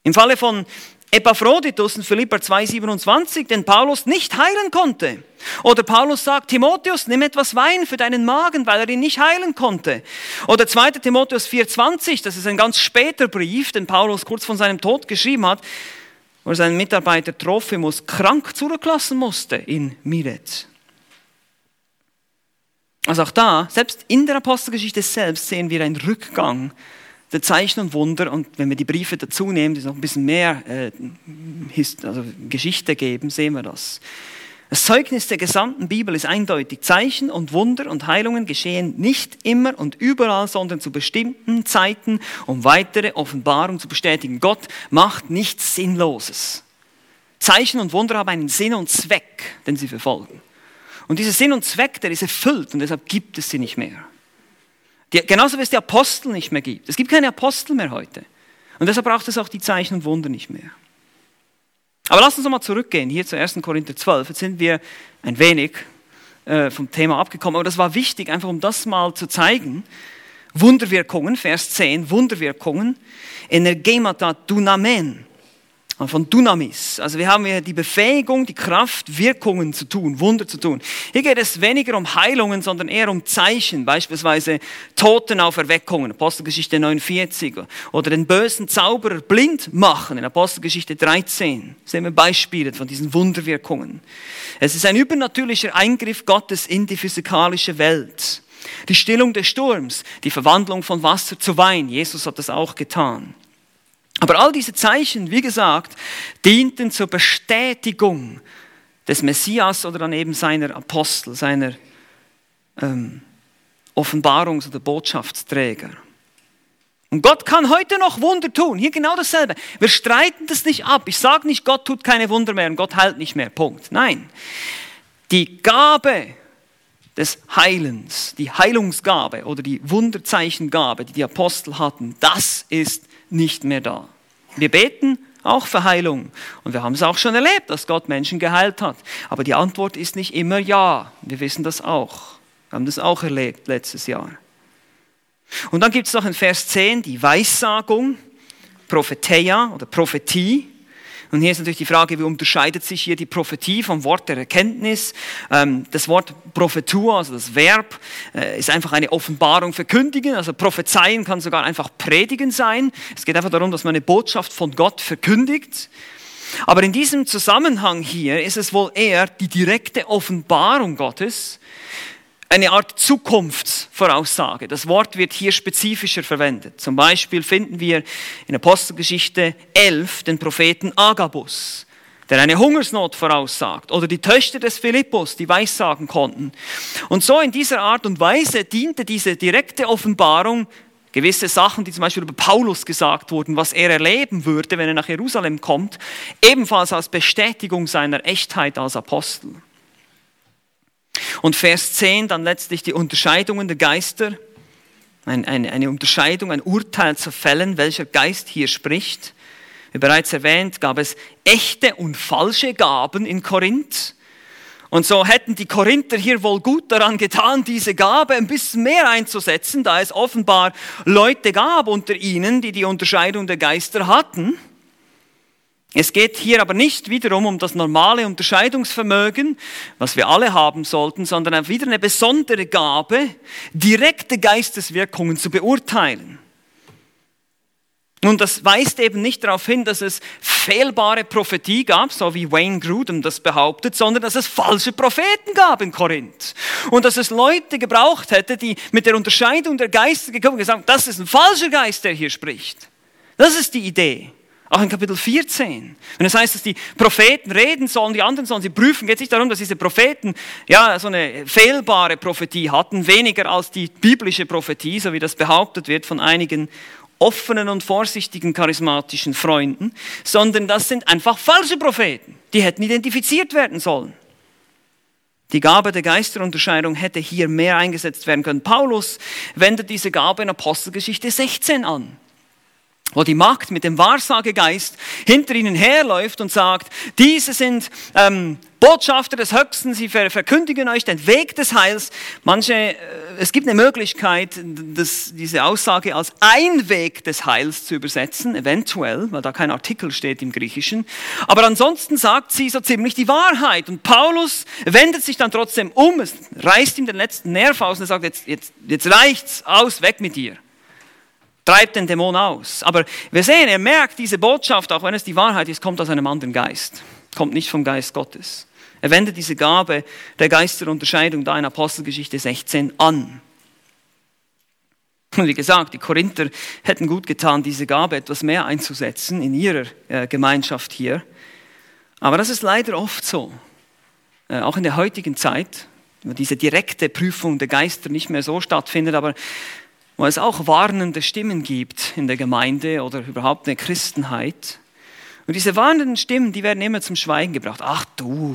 Im Falle von Epaphroditus in Philippa 2,27, den Paulus nicht heilen konnte. Oder Paulus sagt, Timotheus, nimm etwas Wein für deinen Magen, weil er ihn nicht heilen konnte. Oder 2. Timotheus 4,20, das ist ein ganz später Brief, den Paulus kurz von seinem Tod geschrieben hat, wo er seinen Mitarbeiter Trophimus krank zurücklassen musste in Milet. Also auch da, selbst in der Apostelgeschichte selbst sehen wir einen Rückgang der Zeichen und Wunder und wenn wir die Briefe dazu nehmen, die noch ein bisschen mehr äh, also Geschichte geben, sehen wir das. Das Zeugnis der gesamten Bibel ist eindeutig. Zeichen und Wunder und Heilungen geschehen nicht immer und überall, sondern zu bestimmten Zeiten, um weitere Offenbarung zu bestätigen. Gott macht nichts Sinnloses. Zeichen und Wunder haben einen Sinn und Zweck, den sie verfolgen. Und dieser Sinn und Zweck, der ist erfüllt und deshalb gibt es sie nicht mehr. Die, genauso wie es die Apostel nicht mehr gibt. Es gibt keine Apostel mehr heute. Und deshalb braucht es auch die Zeichen und Wunder nicht mehr. Aber lass uns nochmal zurückgehen, hier zu 1. Korinther 12. Jetzt sind wir ein wenig äh, vom Thema abgekommen, aber das war wichtig, einfach um das mal zu zeigen. Wunderwirkungen, Vers 10, Wunderwirkungen, Energemata Dunamen von Dunamis. Also wir haben hier die Befähigung, die Kraft, Wirkungen zu tun, Wunder zu tun. Hier geht es weniger um Heilungen, sondern eher um Zeichen, beispielsweise Totenauferweckungen, Apostelgeschichte 49, oder den bösen Zauberer blind machen, in Apostelgeschichte 13. Das sehen wir Beispiele von diesen Wunderwirkungen. Es ist ein übernatürlicher Eingriff Gottes in die physikalische Welt. Die Stillung des Sturms, die Verwandlung von Wasser zu Wein. Jesus hat das auch getan. Aber all diese Zeichen, wie gesagt, dienten zur Bestätigung des Messias oder dann eben seiner Apostel, seiner ähm, Offenbarungs- oder Botschaftsträger. Und Gott kann heute noch Wunder tun. Hier genau dasselbe. Wir streiten das nicht ab. Ich sage nicht, Gott tut keine Wunder mehr und Gott heilt nicht mehr. Punkt. Nein. Die Gabe des Heilens, die Heilungsgabe oder die Wunderzeichengabe, die die Apostel hatten, das ist nicht mehr da. Wir beten auch für Heilung. Und wir haben es auch schon erlebt, dass Gott Menschen geheilt hat. Aber die Antwort ist nicht immer ja. Wir wissen das auch. Wir haben das auch erlebt letztes Jahr. Und dann gibt es noch in Vers 10 die Weissagung, Prophetia oder Prophetie. Und hier ist natürlich die Frage, wie unterscheidet sich hier die Prophetie vom Wort der Erkenntnis? Ähm, das Wort Prophetur, also das Verb, äh, ist einfach eine Offenbarung verkündigen. Also prophezeien kann sogar einfach predigen sein. Es geht einfach darum, dass man eine Botschaft von Gott verkündigt. Aber in diesem Zusammenhang hier ist es wohl eher die direkte Offenbarung Gottes, eine Art Zukunftsvoraussage. Das Wort wird hier spezifischer verwendet. Zum Beispiel finden wir in Apostelgeschichte 11 den Propheten Agabus, der eine Hungersnot voraussagt, oder die Töchter des Philippus, die weissagen konnten. Und so in dieser Art und Weise diente diese direkte Offenbarung gewisse Sachen, die zum Beispiel über Paulus gesagt wurden, was er erleben würde, wenn er nach Jerusalem kommt, ebenfalls als Bestätigung seiner Echtheit als Apostel. Und Vers 10 dann letztlich die Unterscheidungen der Geister, eine, eine Unterscheidung, ein Urteil zu fällen, welcher Geist hier spricht. Wie bereits erwähnt, gab es echte und falsche Gaben in Korinth. Und so hätten die Korinther hier wohl gut daran getan, diese Gabe ein bisschen mehr einzusetzen, da es offenbar Leute gab unter ihnen, die die Unterscheidung der Geister hatten. Es geht hier aber nicht wiederum um das normale Unterscheidungsvermögen, was wir alle haben sollten, sondern wieder eine besondere Gabe, direkte Geisteswirkungen zu beurteilen. Nun, das weist eben nicht darauf hin, dass es fehlbare Prophetie gab, so wie Wayne Grudem das behauptet, sondern dass es falsche Propheten gab in Korinth. Und dass es Leute gebraucht hätte, die mit der Unterscheidung der Geister gekommen und gesagt, das ist ein falscher Geist, der hier spricht. Das ist die Idee. Auch in Kapitel 14. Wenn es heißt, dass die Propheten reden sollen, die anderen sollen sie prüfen, geht es nicht darum, dass diese Propheten ja so eine fehlbare Prophetie hatten, weniger als die biblische Prophetie, so wie das behauptet wird von einigen offenen und vorsichtigen charismatischen Freunden, sondern das sind einfach falsche Propheten. Die hätten identifiziert werden sollen. Die Gabe der Geisterunterscheidung hätte hier mehr eingesetzt werden können. Paulus wendet diese Gabe in Apostelgeschichte 16 an wo die Magd mit dem Wahrsagegeist hinter ihnen herläuft und sagt, diese sind ähm, Botschafter des Höchsten, sie verkündigen euch den Weg des Heils. Manche, äh, es gibt eine Möglichkeit, das, diese Aussage als ein Weg des Heils zu übersetzen, eventuell, weil da kein Artikel steht im Griechischen. Aber ansonsten sagt sie so ziemlich die Wahrheit. Und Paulus wendet sich dann trotzdem um, es reißt ihm den letzten Nerv aus und er sagt, jetzt, jetzt, jetzt reicht's, aus, weg mit dir treibt den Dämon aus. Aber wir sehen, er merkt, diese Botschaft, auch wenn es die Wahrheit ist, kommt aus einem anderen Geist, kommt nicht vom Geist Gottes. Er wendet diese Gabe der Geisterunterscheidung da in Apostelgeschichte 16 an. Und wie gesagt, die Korinther hätten gut getan, diese Gabe etwas mehr einzusetzen in ihrer äh, Gemeinschaft hier. Aber das ist leider oft so. Äh, auch in der heutigen Zeit, wo diese direkte Prüfung der Geister nicht mehr so stattfindet, aber wo es auch warnende Stimmen gibt in der Gemeinde oder überhaupt in der Christenheit. Und diese warnenden Stimmen, die werden immer zum Schweigen gebracht. Ach du,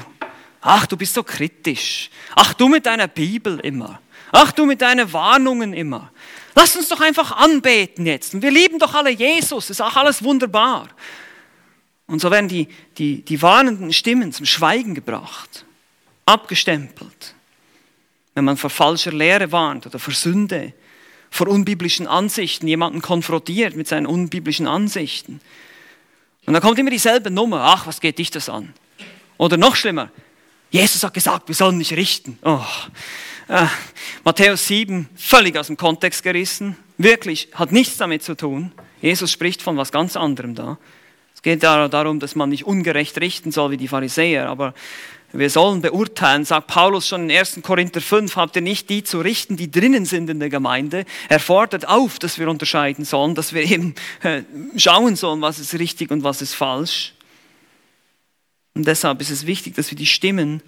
Ach, du bist so kritisch. Ach, du mit deiner Bibel immer. Ach, du mit deinen Warnungen immer. Lass uns doch einfach anbeten jetzt. Und wir lieben doch alle Jesus. ist auch alles wunderbar. Und so werden die, die, die warnenden Stimmen zum Schweigen gebracht, abgestempelt. Wenn man vor falscher Lehre warnt oder vor Sünde, vor unbiblischen Ansichten, jemanden konfrontiert mit seinen unbiblischen Ansichten. Und dann kommt immer dieselbe Nummer. Ach, was geht dich das an? Oder noch schlimmer, Jesus hat gesagt, wir sollen nicht richten. Oh. Äh, Matthäus 7, völlig aus dem Kontext gerissen. Wirklich, hat nichts damit zu tun. Jesus spricht von was ganz anderem da. Es geht darum, dass man nicht ungerecht richten soll wie die Pharisäer, aber wir sollen beurteilen, sagt Paulus schon in 1. Korinther 5, habt ihr nicht die zu richten, die drinnen sind in der Gemeinde. Er fordert auf, dass wir unterscheiden sollen, dass wir eben äh, schauen sollen, was ist richtig und was ist falsch. Und deshalb ist es wichtig, dass wir die Stimmen,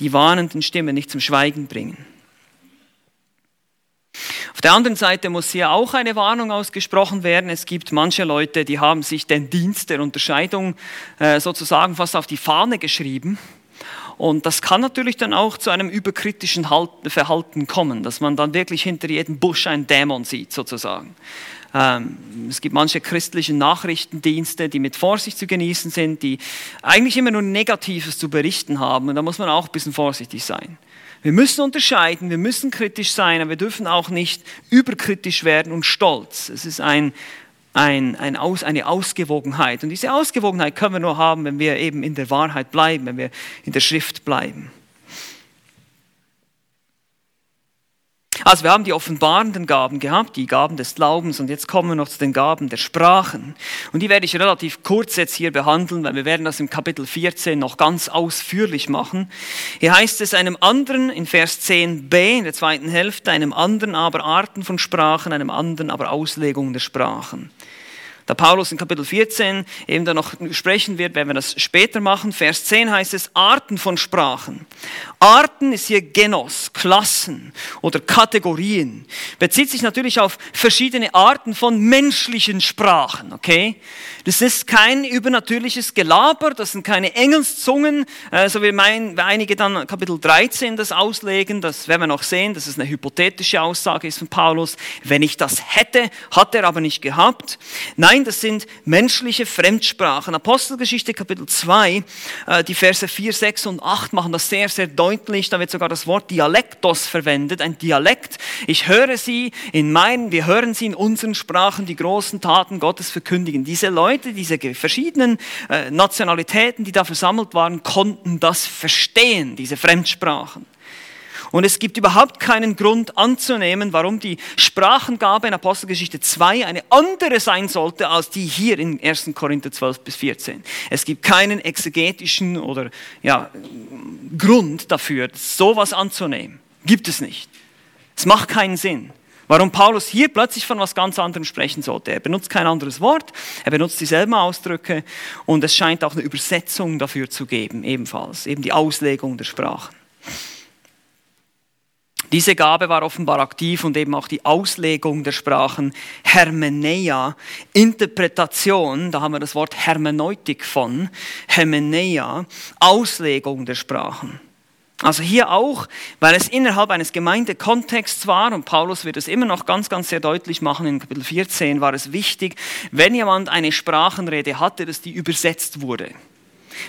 die warnenden Stimmen nicht zum Schweigen bringen. Auf der anderen Seite muss hier auch eine Warnung ausgesprochen werden. Es gibt manche Leute, die haben sich den Dienst der Unterscheidung äh, sozusagen fast auf die Fahne geschrieben. Und das kann natürlich dann auch zu einem überkritischen Verhalten kommen, dass man dann wirklich hinter jedem Busch einen Dämon sieht, sozusagen. Ähm, es gibt manche christlichen Nachrichtendienste, die mit Vorsicht zu genießen sind, die eigentlich immer nur Negatives zu berichten haben. Und da muss man auch ein bisschen vorsichtig sein. Wir müssen unterscheiden, wir müssen kritisch sein, aber wir dürfen auch nicht überkritisch werden und stolz. Es ist ein, ein, ein Aus, eine Ausgewogenheit. Und diese Ausgewogenheit können wir nur haben, wenn wir eben in der Wahrheit bleiben, wenn wir in der Schrift bleiben. Also wir haben die offenbarenden Gaben gehabt, die Gaben des Glaubens und jetzt kommen wir noch zu den Gaben der Sprachen. Und die werde ich relativ kurz jetzt hier behandeln, weil wir werden das im Kapitel 14 noch ganz ausführlich machen. Hier heißt es einem anderen in Vers 10b in der zweiten Hälfte, einem anderen aber Arten von Sprachen, einem anderen aber Auslegungen der Sprachen. Da Paulus in Kapitel 14 eben da noch sprechen wird, werden wir das später machen. Vers 10 heißt es Arten von Sprachen. Arten ist hier Genos, Klassen oder Kategorien. Bezieht sich natürlich auf verschiedene Arten von menschlichen Sprachen, okay? Das ist kein übernatürliches Gelaber, das sind keine Engelszungen, äh, so wie mein, einige dann Kapitel 13 das auslegen, das werden wir noch sehen, dass es eine hypothetische Aussage ist von Paulus. Wenn ich das hätte, hat er aber nicht gehabt. Nein, Nein, das sind menschliche Fremdsprachen. Apostelgeschichte Kapitel 2, äh, die Verse 4, 6 und 8 machen das sehr, sehr deutlich. Da wird sogar das Wort Dialektos verwendet, ein Dialekt. Ich höre sie in meinen, wir hören sie in unseren Sprachen, die großen Taten Gottes verkündigen. Diese Leute, diese verschiedenen äh, Nationalitäten, die da versammelt waren, konnten das verstehen, diese Fremdsprachen. Und es gibt überhaupt keinen Grund anzunehmen, warum die Sprachengabe in Apostelgeschichte 2 eine andere sein sollte als die hier in 1. Korinther 12 bis 14. Es gibt keinen exegetischen oder ja, Grund dafür, sowas anzunehmen. Gibt es nicht. Es macht keinen Sinn. Warum Paulus hier plötzlich von was ganz anderem sprechen sollte. Er benutzt kein anderes Wort, er benutzt dieselben Ausdrücke und es scheint auch eine Übersetzung dafür zu geben, ebenfalls, eben die Auslegung der Sprachen. Diese Gabe war offenbar aktiv und eben auch die Auslegung der Sprachen, Hermeneia, Interpretation, da haben wir das Wort Hermeneutik von, Hermeneia, Auslegung der Sprachen. Also hier auch, weil es innerhalb eines Gemeindekontexts war, und Paulus wird es immer noch ganz, ganz sehr deutlich machen in Kapitel 14, war es wichtig, wenn jemand eine Sprachenrede hatte, dass die übersetzt wurde.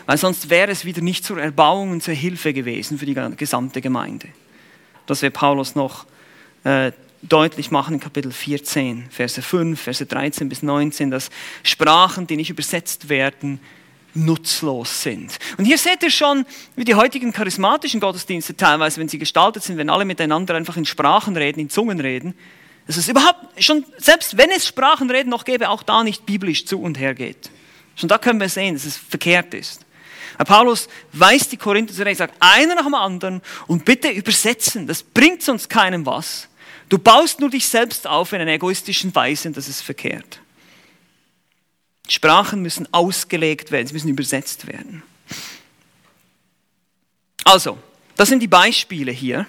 Weil sonst wäre es wieder nicht zur Erbauung und zur Hilfe gewesen für die gesamte Gemeinde. Das wird Paulus noch äh, deutlich machen in Kapitel 14, Verse 5, Verse 13 bis 19, dass Sprachen, die nicht übersetzt werden, nutzlos sind. Und hier seht ihr schon, wie die heutigen charismatischen Gottesdienste teilweise, wenn sie gestaltet sind, wenn alle miteinander einfach in Sprachen reden, in Zungen reden, dass es überhaupt schon, selbst wenn es Sprachenreden noch gäbe, auch da nicht biblisch zu und her geht. Schon da können wir sehen, dass es verkehrt ist. Paulus weist die Korinther zurecht, sagt, einer nach dem anderen und bitte übersetzen, das bringt sonst keinem was. Du baust nur dich selbst auf in einer egoistischen Weise und das ist verkehrt. Sprachen müssen ausgelegt werden, sie müssen übersetzt werden. Also, das sind die Beispiele hier,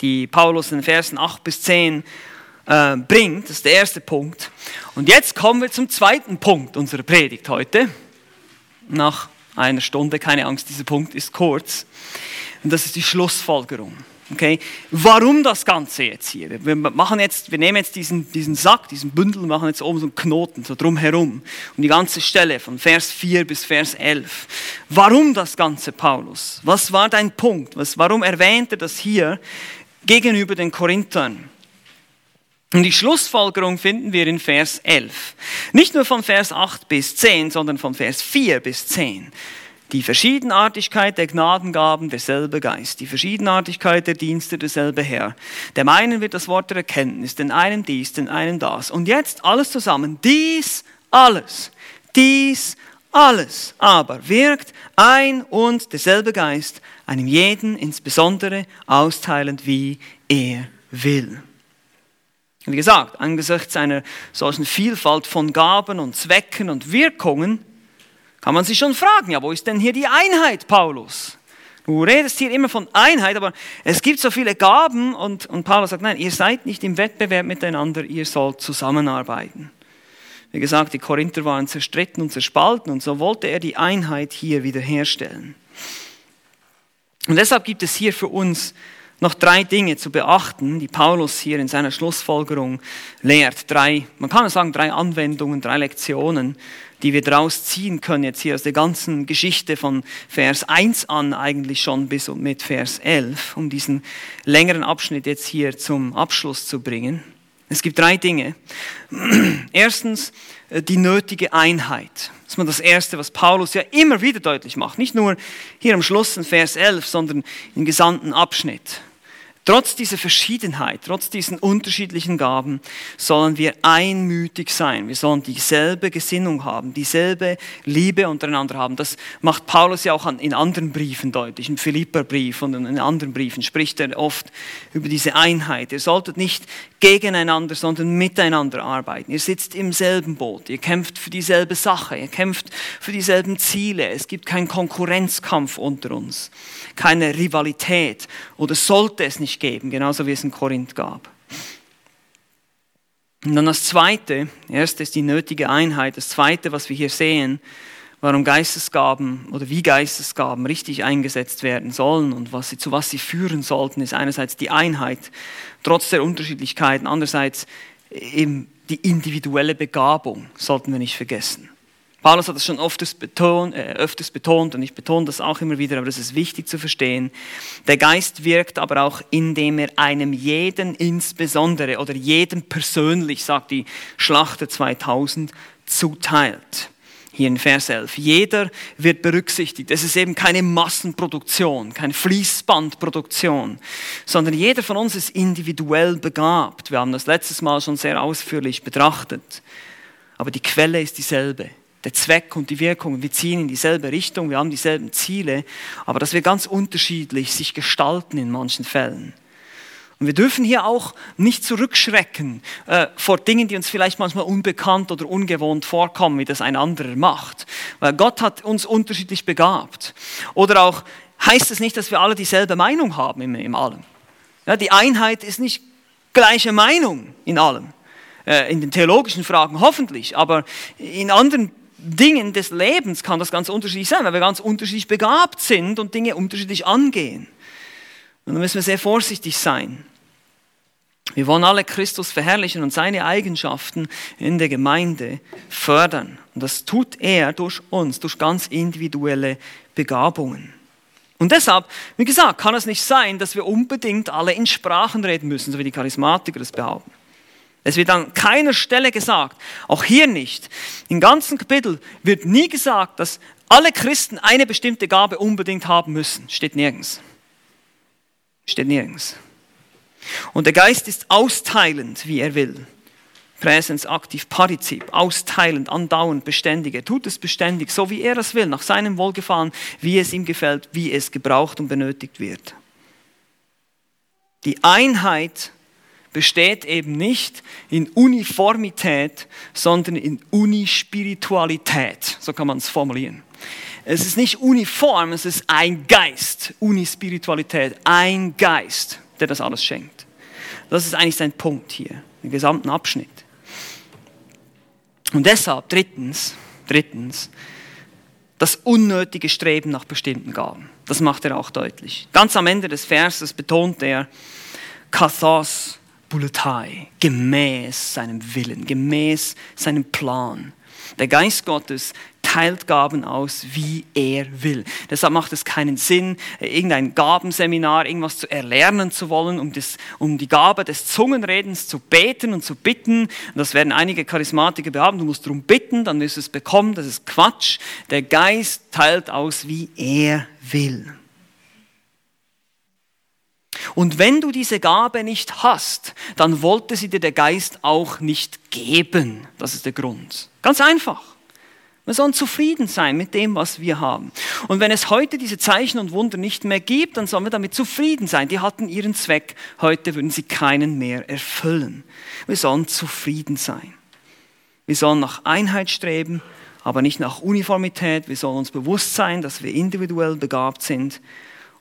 die Paulus in den Versen 8 bis 10 äh, bringt. Das ist der erste Punkt. Und jetzt kommen wir zum zweiten Punkt unserer Predigt heute. Nach einer Stunde, keine Angst, dieser Punkt ist kurz. Und das ist die Schlussfolgerung. Okay? Warum das Ganze jetzt hier? Wir, machen jetzt, wir nehmen jetzt diesen, diesen Sack, diesen Bündel und machen jetzt oben so einen Knoten, so drumherum. Und die ganze Stelle von Vers 4 bis Vers 11. Warum das Ganze, Paulus? Was war dein Punkt? Was, warum erwähnt er das hier gegenüber den Korinthern? Und die Schlussfolgerung finden wir in Vers 11. Nicht nur von Vers 8 bis 10, sondern von Vers 4 bis 10. Die Verschiedenartigkeit der Gnadengaben, derselbe Geist. Die Verschiedenartigkeit der Dienste, derselbe Herr. Dem einen wird das Wort der Erkenntnis, den einen dies, den einen das. Und jetzt alles zusammen. Dies alles. Dies alles aber wirkt ein und derselbe Geist, einem jeden insbesondere austeilend, wie er will. Wie gesagt, angesichts einer solchen Vielfalt von Gaben und Zwecken und Wirkungen kann man sich schon fragen, ja, wo ist denn hier die Einheit, Paulus? Du redest hier immer von Einheit, aber es gibt so viele Gaben und, und Paulus sagt, nein, ihr seid nicht im Wettbewerb miteinander, ihr sollt zusammenarbeiten. Wie gesagt, die Korinther waren zerstritten und zerspalten und so wollte er die Einheit hier wiederherstellen. Und deshalb gibt es hier für uns noch drei Dinge zu beachten, die Paulus hier in seiner Schlussfolgerung lehrt. Drei, man kann sagen, drei Anwendungen, drei Lektionen, die wir daraus ziehen können, jetzt hier aus der ganzen Geschichte von Vers 1 an eigentlich schon bis und mit Vers 11, um diesen längeren Abschnitt jetzt hier zum Abschluss zu bringen. Es gibt drei Dinge. [clears throat] Erstens äh, die nötige Einheit. Das ist mal das Erste, was Paulus ja immer wieder deutlich macht. Nicht nur hier am Schluss in Vers 11, sondern im gesamten Abschnitt. Trotz dieser Verschiedenheit, trotz diesen unterschiedlichen Gaben, sollen wir einmütig sein. Wir sollen dieselbe Gesinnung haben, dieselbe Liebe untereinander haben. Das macht Paulus ja auch in anderen Briefen deutlich. Im Philipperbrief und in anderen Briefen spricht er oft über diese Einheit. Ihr solltet nicht gegeneinander, sondern miteinander arbeiten. Ihr sitzt im selben Boot. Ihr kämpft für dieselbe Sache. Ihr kämpft für dieselben Ziele. Es gibt keinen Konkurrenzkampf unter uns. Keine Rivalität. Oder sollte es nicht nicht geben, genauso wie es in Korinth gab. Und dann das Zweite, erst ist die nötige Einheit, das Zweite, was wir hier sehen, warum Geistesgaben oder wie Geistesgaben richtig eingesetzt werden sollen und was sie, zu was sie führen sollten, ist einerseits die Einheit, trotz der Unterschiedlichkeiten, andererseits eben die individuelle Begabung, sollten wir nicht vergessen. Paulus hat das schon öfters betont, äh, öfters betont und ich betone das auch immer wieder, aber das ist wichtig zu verstehen. Der Geist wirkt aber auch, indem er einem jeden insbesondere oder jedem persönlich, sagt die Schlachter 2000, zuteilt. Hier in Vers 11. Jeder wird berücksichtigt. Es ist eben keine Massenproduktion, keine Fließbandproduktion, sondern jeder von uns ist individuell begabt. Wir haben das letztes Mal schon sehr ausführlich betrachtet. Aber die Quelle ist dieselbe der Zweck und die Wirkung, wir ziehen in dieselbe Richtung, wir haben dieselben Ziele, aber dass wir ganz unterschiedlich sich gestalten in manchen Fällen. Und wir dürfen hier auch nicht zurückschrecken äh, vor Dingen, die uns vielleicht manchmal unbekannt oder ungewohnt vorkommen, wie das ein anderer macht. Weil Gott hat uns unterschiedlich begabt. Oder auch heißt es nicht, dass wir alle dieselbe Meinung haben im, im allem. Ja, die Einheit ist nicht gleiche Meinung in allem. Äh, in den theologischen Fragen hoffentlich, aber in anderen Dingen des Lebens kann das ganz unterschiedlich sein, weil wir ganz unterschiedlich begabt sind und Dinge unterschiedlich angehen. Und da müssen wir sehr vorsichtig sein. Wir wollen alle Christus verherrlichen und seine Eigenschaften in der Gemeinde fördern. Und das tut er durch uns, durch ganz individuelle Begabungen. Und deshalb, wie gesagt, kann es nicht sein, dass wir unbedingt alle in Sprachen reden müssen, so wie die Charismatiker das behaupten. Es wird an keiner Stelle gesagt, auch hier nicht. Im ganzen Kapitel wird nie gesagt, dass alle Christen eine bestimmte Gabe unbedingt haben müssen. Steht nirgends. Steht nirgends. Und der Geist ist austeilend, wie er will. Präsens, aktiv, Partizip, austeilend, andauernd, beständig. Er tut es beständig, so wie er es will, nach seinem Wohlgefallen, wie es ihm gefällt, wie es gebraucht und benötigt wird. Die Einheit besteht eben nicht in Uniformität, sondern in Unispiritualität. So kann man es formulieren. Es ist nicht uniform, es ist ein Geist. Unispiritualität, ein Geist, der das alles schenkt. Das ist eigentlich sein Punkt hier, im gesamten Abschnitt. Und deshalb, drittens, drittens, das unnötige Streben nach bestimmten Gaben. Das macht er auch deutlich. Ganz am Ende des Verses betont er, Kathos Buletai, gemäß seinem Willen, gemäß seinem Plan. Der Geist Gottes teilt Gaben aus, wie er will. Deshalb macht es keinen Sinn, irgendein Gabenseminar, irgendwas zu erlernen zu wollen, um, das, um die Gabe des Zungenredens zu beten und zu bitten. Das werden einige Charismatiker behaupten, du musst darum bitten, dann wirst du es bekommen. Das ist Quatsch. Der Geist teilt aus, wie er will. Und wenn du diese Gabe nicht hast, dann wollte sie dir der Geist auch nicht geben. Das ist der Grund. Ganz einfach. Wir sollen zufrieden sein mit dem, was wir haben. Und wenn es heute diese Zeichen und Wunder nicht mehr gibt, dann sollen wir damit zufrieden sein. Die hatten ihren Zweck. Heute würden sie keinen mehr erfüllen. Wir sollen zufrieden sein. Wir sollen nach Einheit streben, aber nicht nach Uniformität. Wir sollen uns bewusst sein, dass wir individuell begabt sind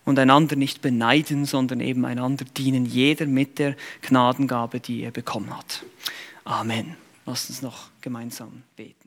und einander nicht beneiden, sondern eben einander dienen, jeder mit der Gnadengabe, die er bekommen hat. Amen. Lasst uns noch gemeinsam beten.